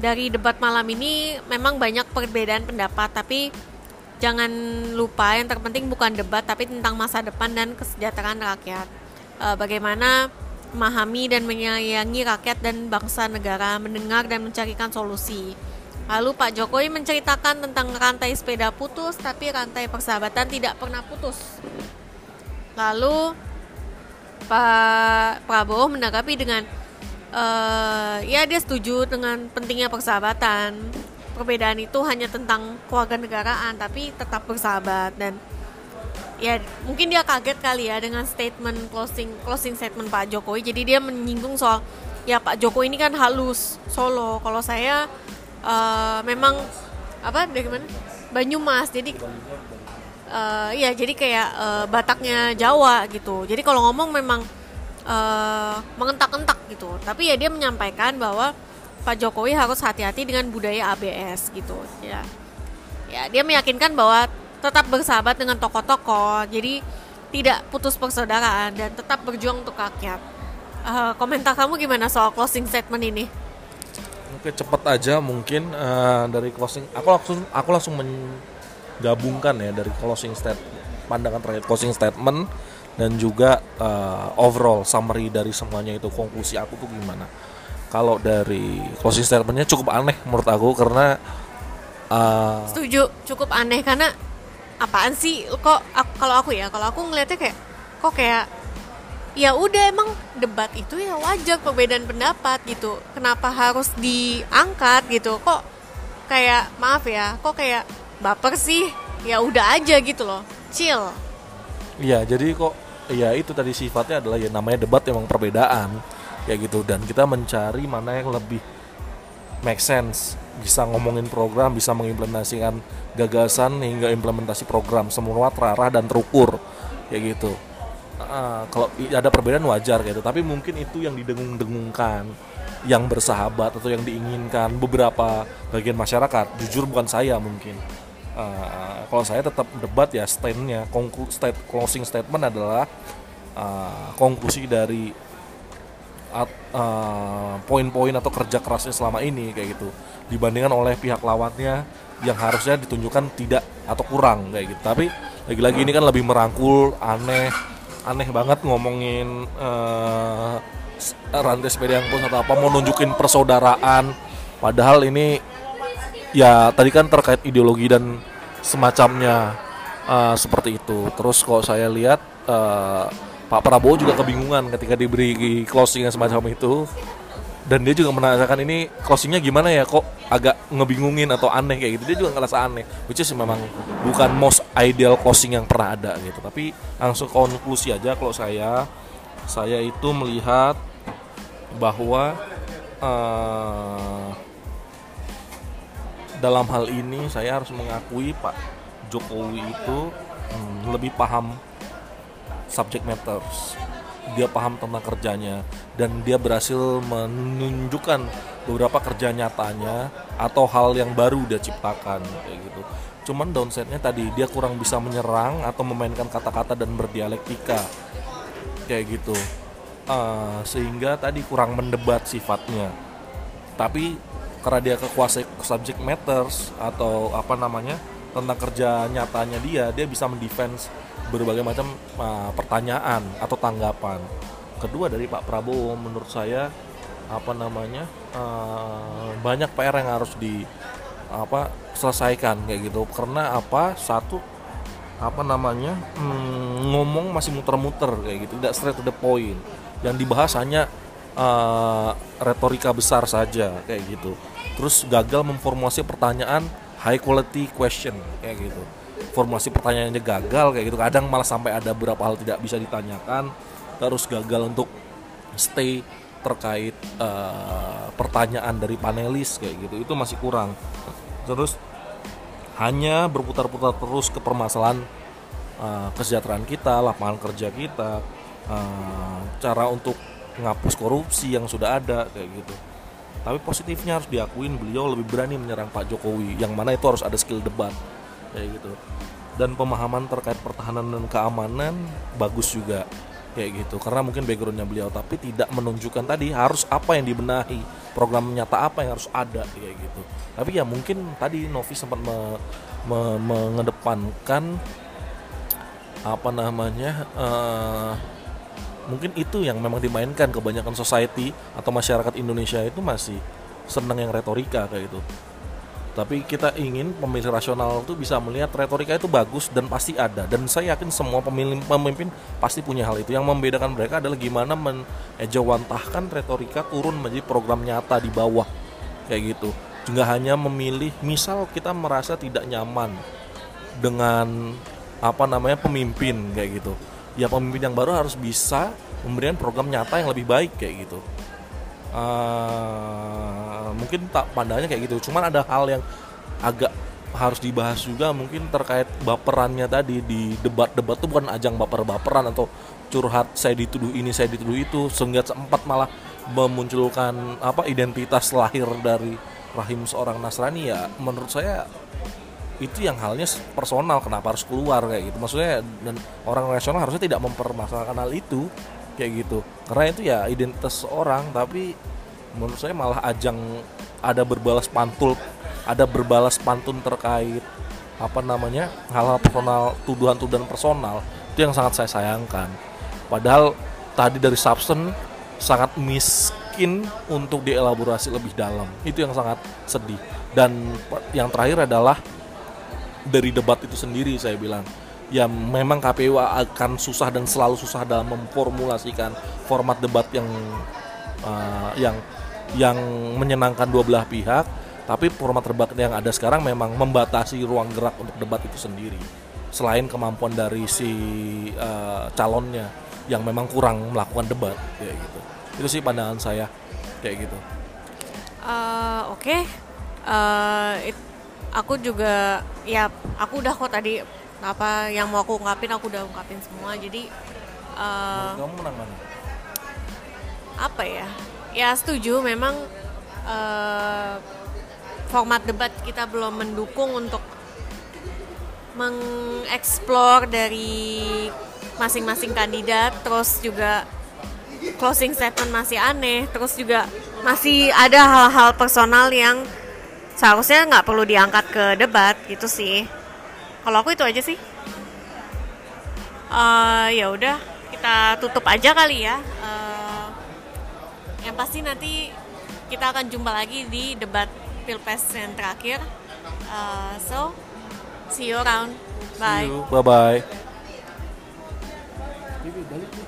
dari debat malam ini memang banyak perbedaan pendapat, tapi jangan lupa yang terpenting bukan debat tapi tentang masa depan dan kesejahteraan rakyat. Uh, bagaimana memahami dan menyayangi rakyat dan bangsa negara, mendengar dan mencarikan solusi. Lalu Pak Jokowi menceritakan tentang rantai sepeda putus, tapi rantai persahabatan tidak pernah putus. Lalu Pak Prabowo menanggapi dengan uh, ya dia setuju dengan pentingnya persahabatan. Perbedaan itu hanya tentang keluarga negaraan, tapi tetap bersahabat. Dan ya mungkin dia kaget kali ya dengan statement closing closing statement Pak Jokowi. Jadi dia menyinggung soal ya Pak Jokowi ini kan halus Solo. Kalau saya uh, memang apa dari mana Banyumas. Jadi uh, ya jadi kayak uh, Bataknya Jawa gitu. Jadi kalau ngomong memang uh, mengentak-entak gitu. Tapi ya dia menyampaikan bahwa Pak Jokowi harus hati-hati dengan budaya ABS gitu ya. Ya dia meyakinkan bahwa tetap bersahabat dengan tokoh-tokoh jadi tidak putus persaudaraan dan tetap berjuang untuk rakyat. Uh, komentar kamu gimana soal closing statement ini? Oke cepet aja mungkin uh, dari closing. Aku langsung aku langsung menggabungkan ya dari closing statement pandangan terakhir closing statement dan juga uh, overall summary dari semuanya itu konklusi aku tuh gimana? Kalau dari closing statementnya cukup aneh menurut aku karena uh, setuju cukup aneh karena apaan sih? Kok aku, kalau aku ya kalau aku ngeliatnya kayak kok kayak ya udah emang debat itu ya wajar perbedaan pendapat gitu. Kenapa harus diangkat gitu? Kok kayak maaf ya kok kayak baper sih? Ya udah aja gitu loh chill. Iya jadi kok ya itu tadi sifatnya adalah ya namanya debat emang perbedaan kayak gitu. Dan kita mencari mana yang lebih make sense. Bisa ngomongin program bisa mengimplementasikan gagasan hingga implementasi program. Semua terarah dan terukur kayak gitu. Uh, kalau ada perbedaan wajar gitu. Tapi mungkin itu yang didengung-dengungkan yang bersahabat atau yang diinginkan beberapa bagian masyarakat. Jujur bukan saya mungkin uh, kalau saya tetap debat ya standnya state, closing statement adalah uh, konklusi dari uh, poin-poin atau kerja kerasnya selama ini kayak gitu. Dibandingkan oleh pihak lawannya yang harusnya ditunjukkan tidak atau kurang kayak gitu. Tapi lagi-lagi ini kan lebih merangkul aneh aneh banget ngomongin uh, rantai sepeda yang pun atau apa mau nunjukin persaudaraan. Padahal ini ya tadi kan terkait ideologi dan semacamnya uh, seperti itu. Terus kalau saya lihat uh, Pak Prabowo juga kebingungan ketika diberi closing yang semacam itu. Dan dia juga menanyakan ini closingnya gimana ya? Kok agak ngebingungin atau aneh kayak gitu? Dia juga ngerasa aneh. Which is memang bukan most ideal closing yang pernah ada gitu. Tapi langsung konklusi aja kalau saya. Saya itu melihat bahwa uh, dalam hal ini saya harus mengakui Pak Jokowi itu hmm, lebih paham subject matters. Dia paham tentang kerjanya dan dia berhasil menunjukkan beberapa kerja nyatanya atau hal yang baru dia ciptakan kayak gitu. Cuman downside-nya tadi dia kurang bisa menyerang atau memainkan kata-kata dan berdialektika kayak gitu. Uh, sehingga tadi kurang mendebat sifatnya. Tapi karena dia kekuasai subject matters atau apa namanya tentang kerja nyatanya dia dia bisa mendefense berbagai macam uh, pertanyaan atau tanggapan. Kedua dari Pak Prabowo menurut saya apa namanya uh, banyak PR yang harus di apa selesaikan kayak gitu. Karena apa? Satu apa namanya hmm, ngomong masih muter-muter kayak gitu. Tidak straight to the point. Yang dibahas hanya uh, retorika besar saja kayak gitu terus gagal memformulasi pertanyaan high quality question kayak gitu. Formulasi pertanyaannya gagal kayak gitu. Kadang malah sampai ada beberapa hal tidak bisa ditanyakan terus gagal untuk stay terkait uh, pertanyaan dari panelis kayak gitu. Itu masih kurang. Terus hanya berputar-putar terus ke permasalahan uh, kesejahteraan kita lapangan kerja kita uh, cara untuk menghapus korupsi yang sudah ada kayak gitu tapi positifnya harus diakuin beliau lebih berani menyerang Pak Jokowi yang mana itu harus ada skill debat kayak gitu. Dan pemahaman terkait pertahanan dan keamanan bagus juga kayak gitu. Karena mungkin backgroundnya beliau tapi tidak menunjukkan tadi harus apa yang dibenahi program nyata apa yang harus ada kayak gitu. Tapi ya mungkin tadi Novi sempat me, me, mengedepankan apa namanya uh, mungkin itu yang memang dimainkan kebanyakan society atau masyarakat Indonesia itu masih senang yang retorika kayak gitu. Tapi kita ingin pemilih rasional itu bisa melihat retorika itu bagus dan pasti ada. Dan saya yakin semua pemimpin pemimpin pasti punya hal itu. Yang membedakan mereka adalah gimana menejawantahkan retorika turun menjadi program nyata di bawah kayak gitu. Juga hanya memilih misal kita merasa tidak nyaman dengan apa namanya pemimpin kayak gitu ya pemimpin yang baru harus bisa memberikan program nyata yang lebih baik kayak gitu. Uh, mungkin tak pandangnya kayak gitu. Cuman ada hal yang agak harus dibahas juga mungkin terkait baperannya tadi di debat-debat tuh bukan ajang baper-baperan atau curhat saya dituduh ini saya dituduh itu. Sehingga sempat malah memunculkan apa identitas lahir dari rahim seorang Nasrani ya menurut saya itu yang halnya personal kenapa harus keluar kayak gitu. Maksudnya dan orang rasional harusnya tidak mempermasalahkan hal itu kayak gitu. Karena itu ya identitas orang tapi menurut saya malah ajang ada berbalas pantul ada berbalas pantun terkait apa namanya hal-hal personal tuduhan-tuduhan personal. Itu yang sangat saya sayangkan. Padahal tadi dari substance sangat miskin untuk dielaborasi lebih dalam. Itu yang sangat sedih. Dan yang terakhir adalah dari debat itu sendiri saya bilang. Ya memang KPU akan susah dan selalu susah dalam memformulasikan format debat yang uh, yang yang menyenangkan dua belah pihak. Tapi format debat yang ada sekarang memang membatasi ruang gerak untuk debat itu sendiri. Selain kemampuan dari si uh, calonnya yang memang kurang melakukan debat kayak gitu. Itu sih pandangan saya kayak gitu. Eh, Oke, Eh, it- aku juga ya aku udah kok tadi apa yang mau aku ungkapin aku udah ungkapin semua. Jadi eh, kamu menang mana apa ya? Ya setuju memang eh, format debat kita belum mendukung untuk mengeksplor dari masing-masing kandidat terus juga closing statement masih aneh terus juga masih ada hal-hal personal yang seharusnya nggak perlu diangkat ke debat gitu sih. Kalau aku itu aja sih. Eh, ya udah kita tutup aja kali ya. Eh, yang pasti nanti kita akan jumpa lagi di debat pilpres yang terakhir. Eh, so see you around. Bye. Bye bye Bibi, balik nih.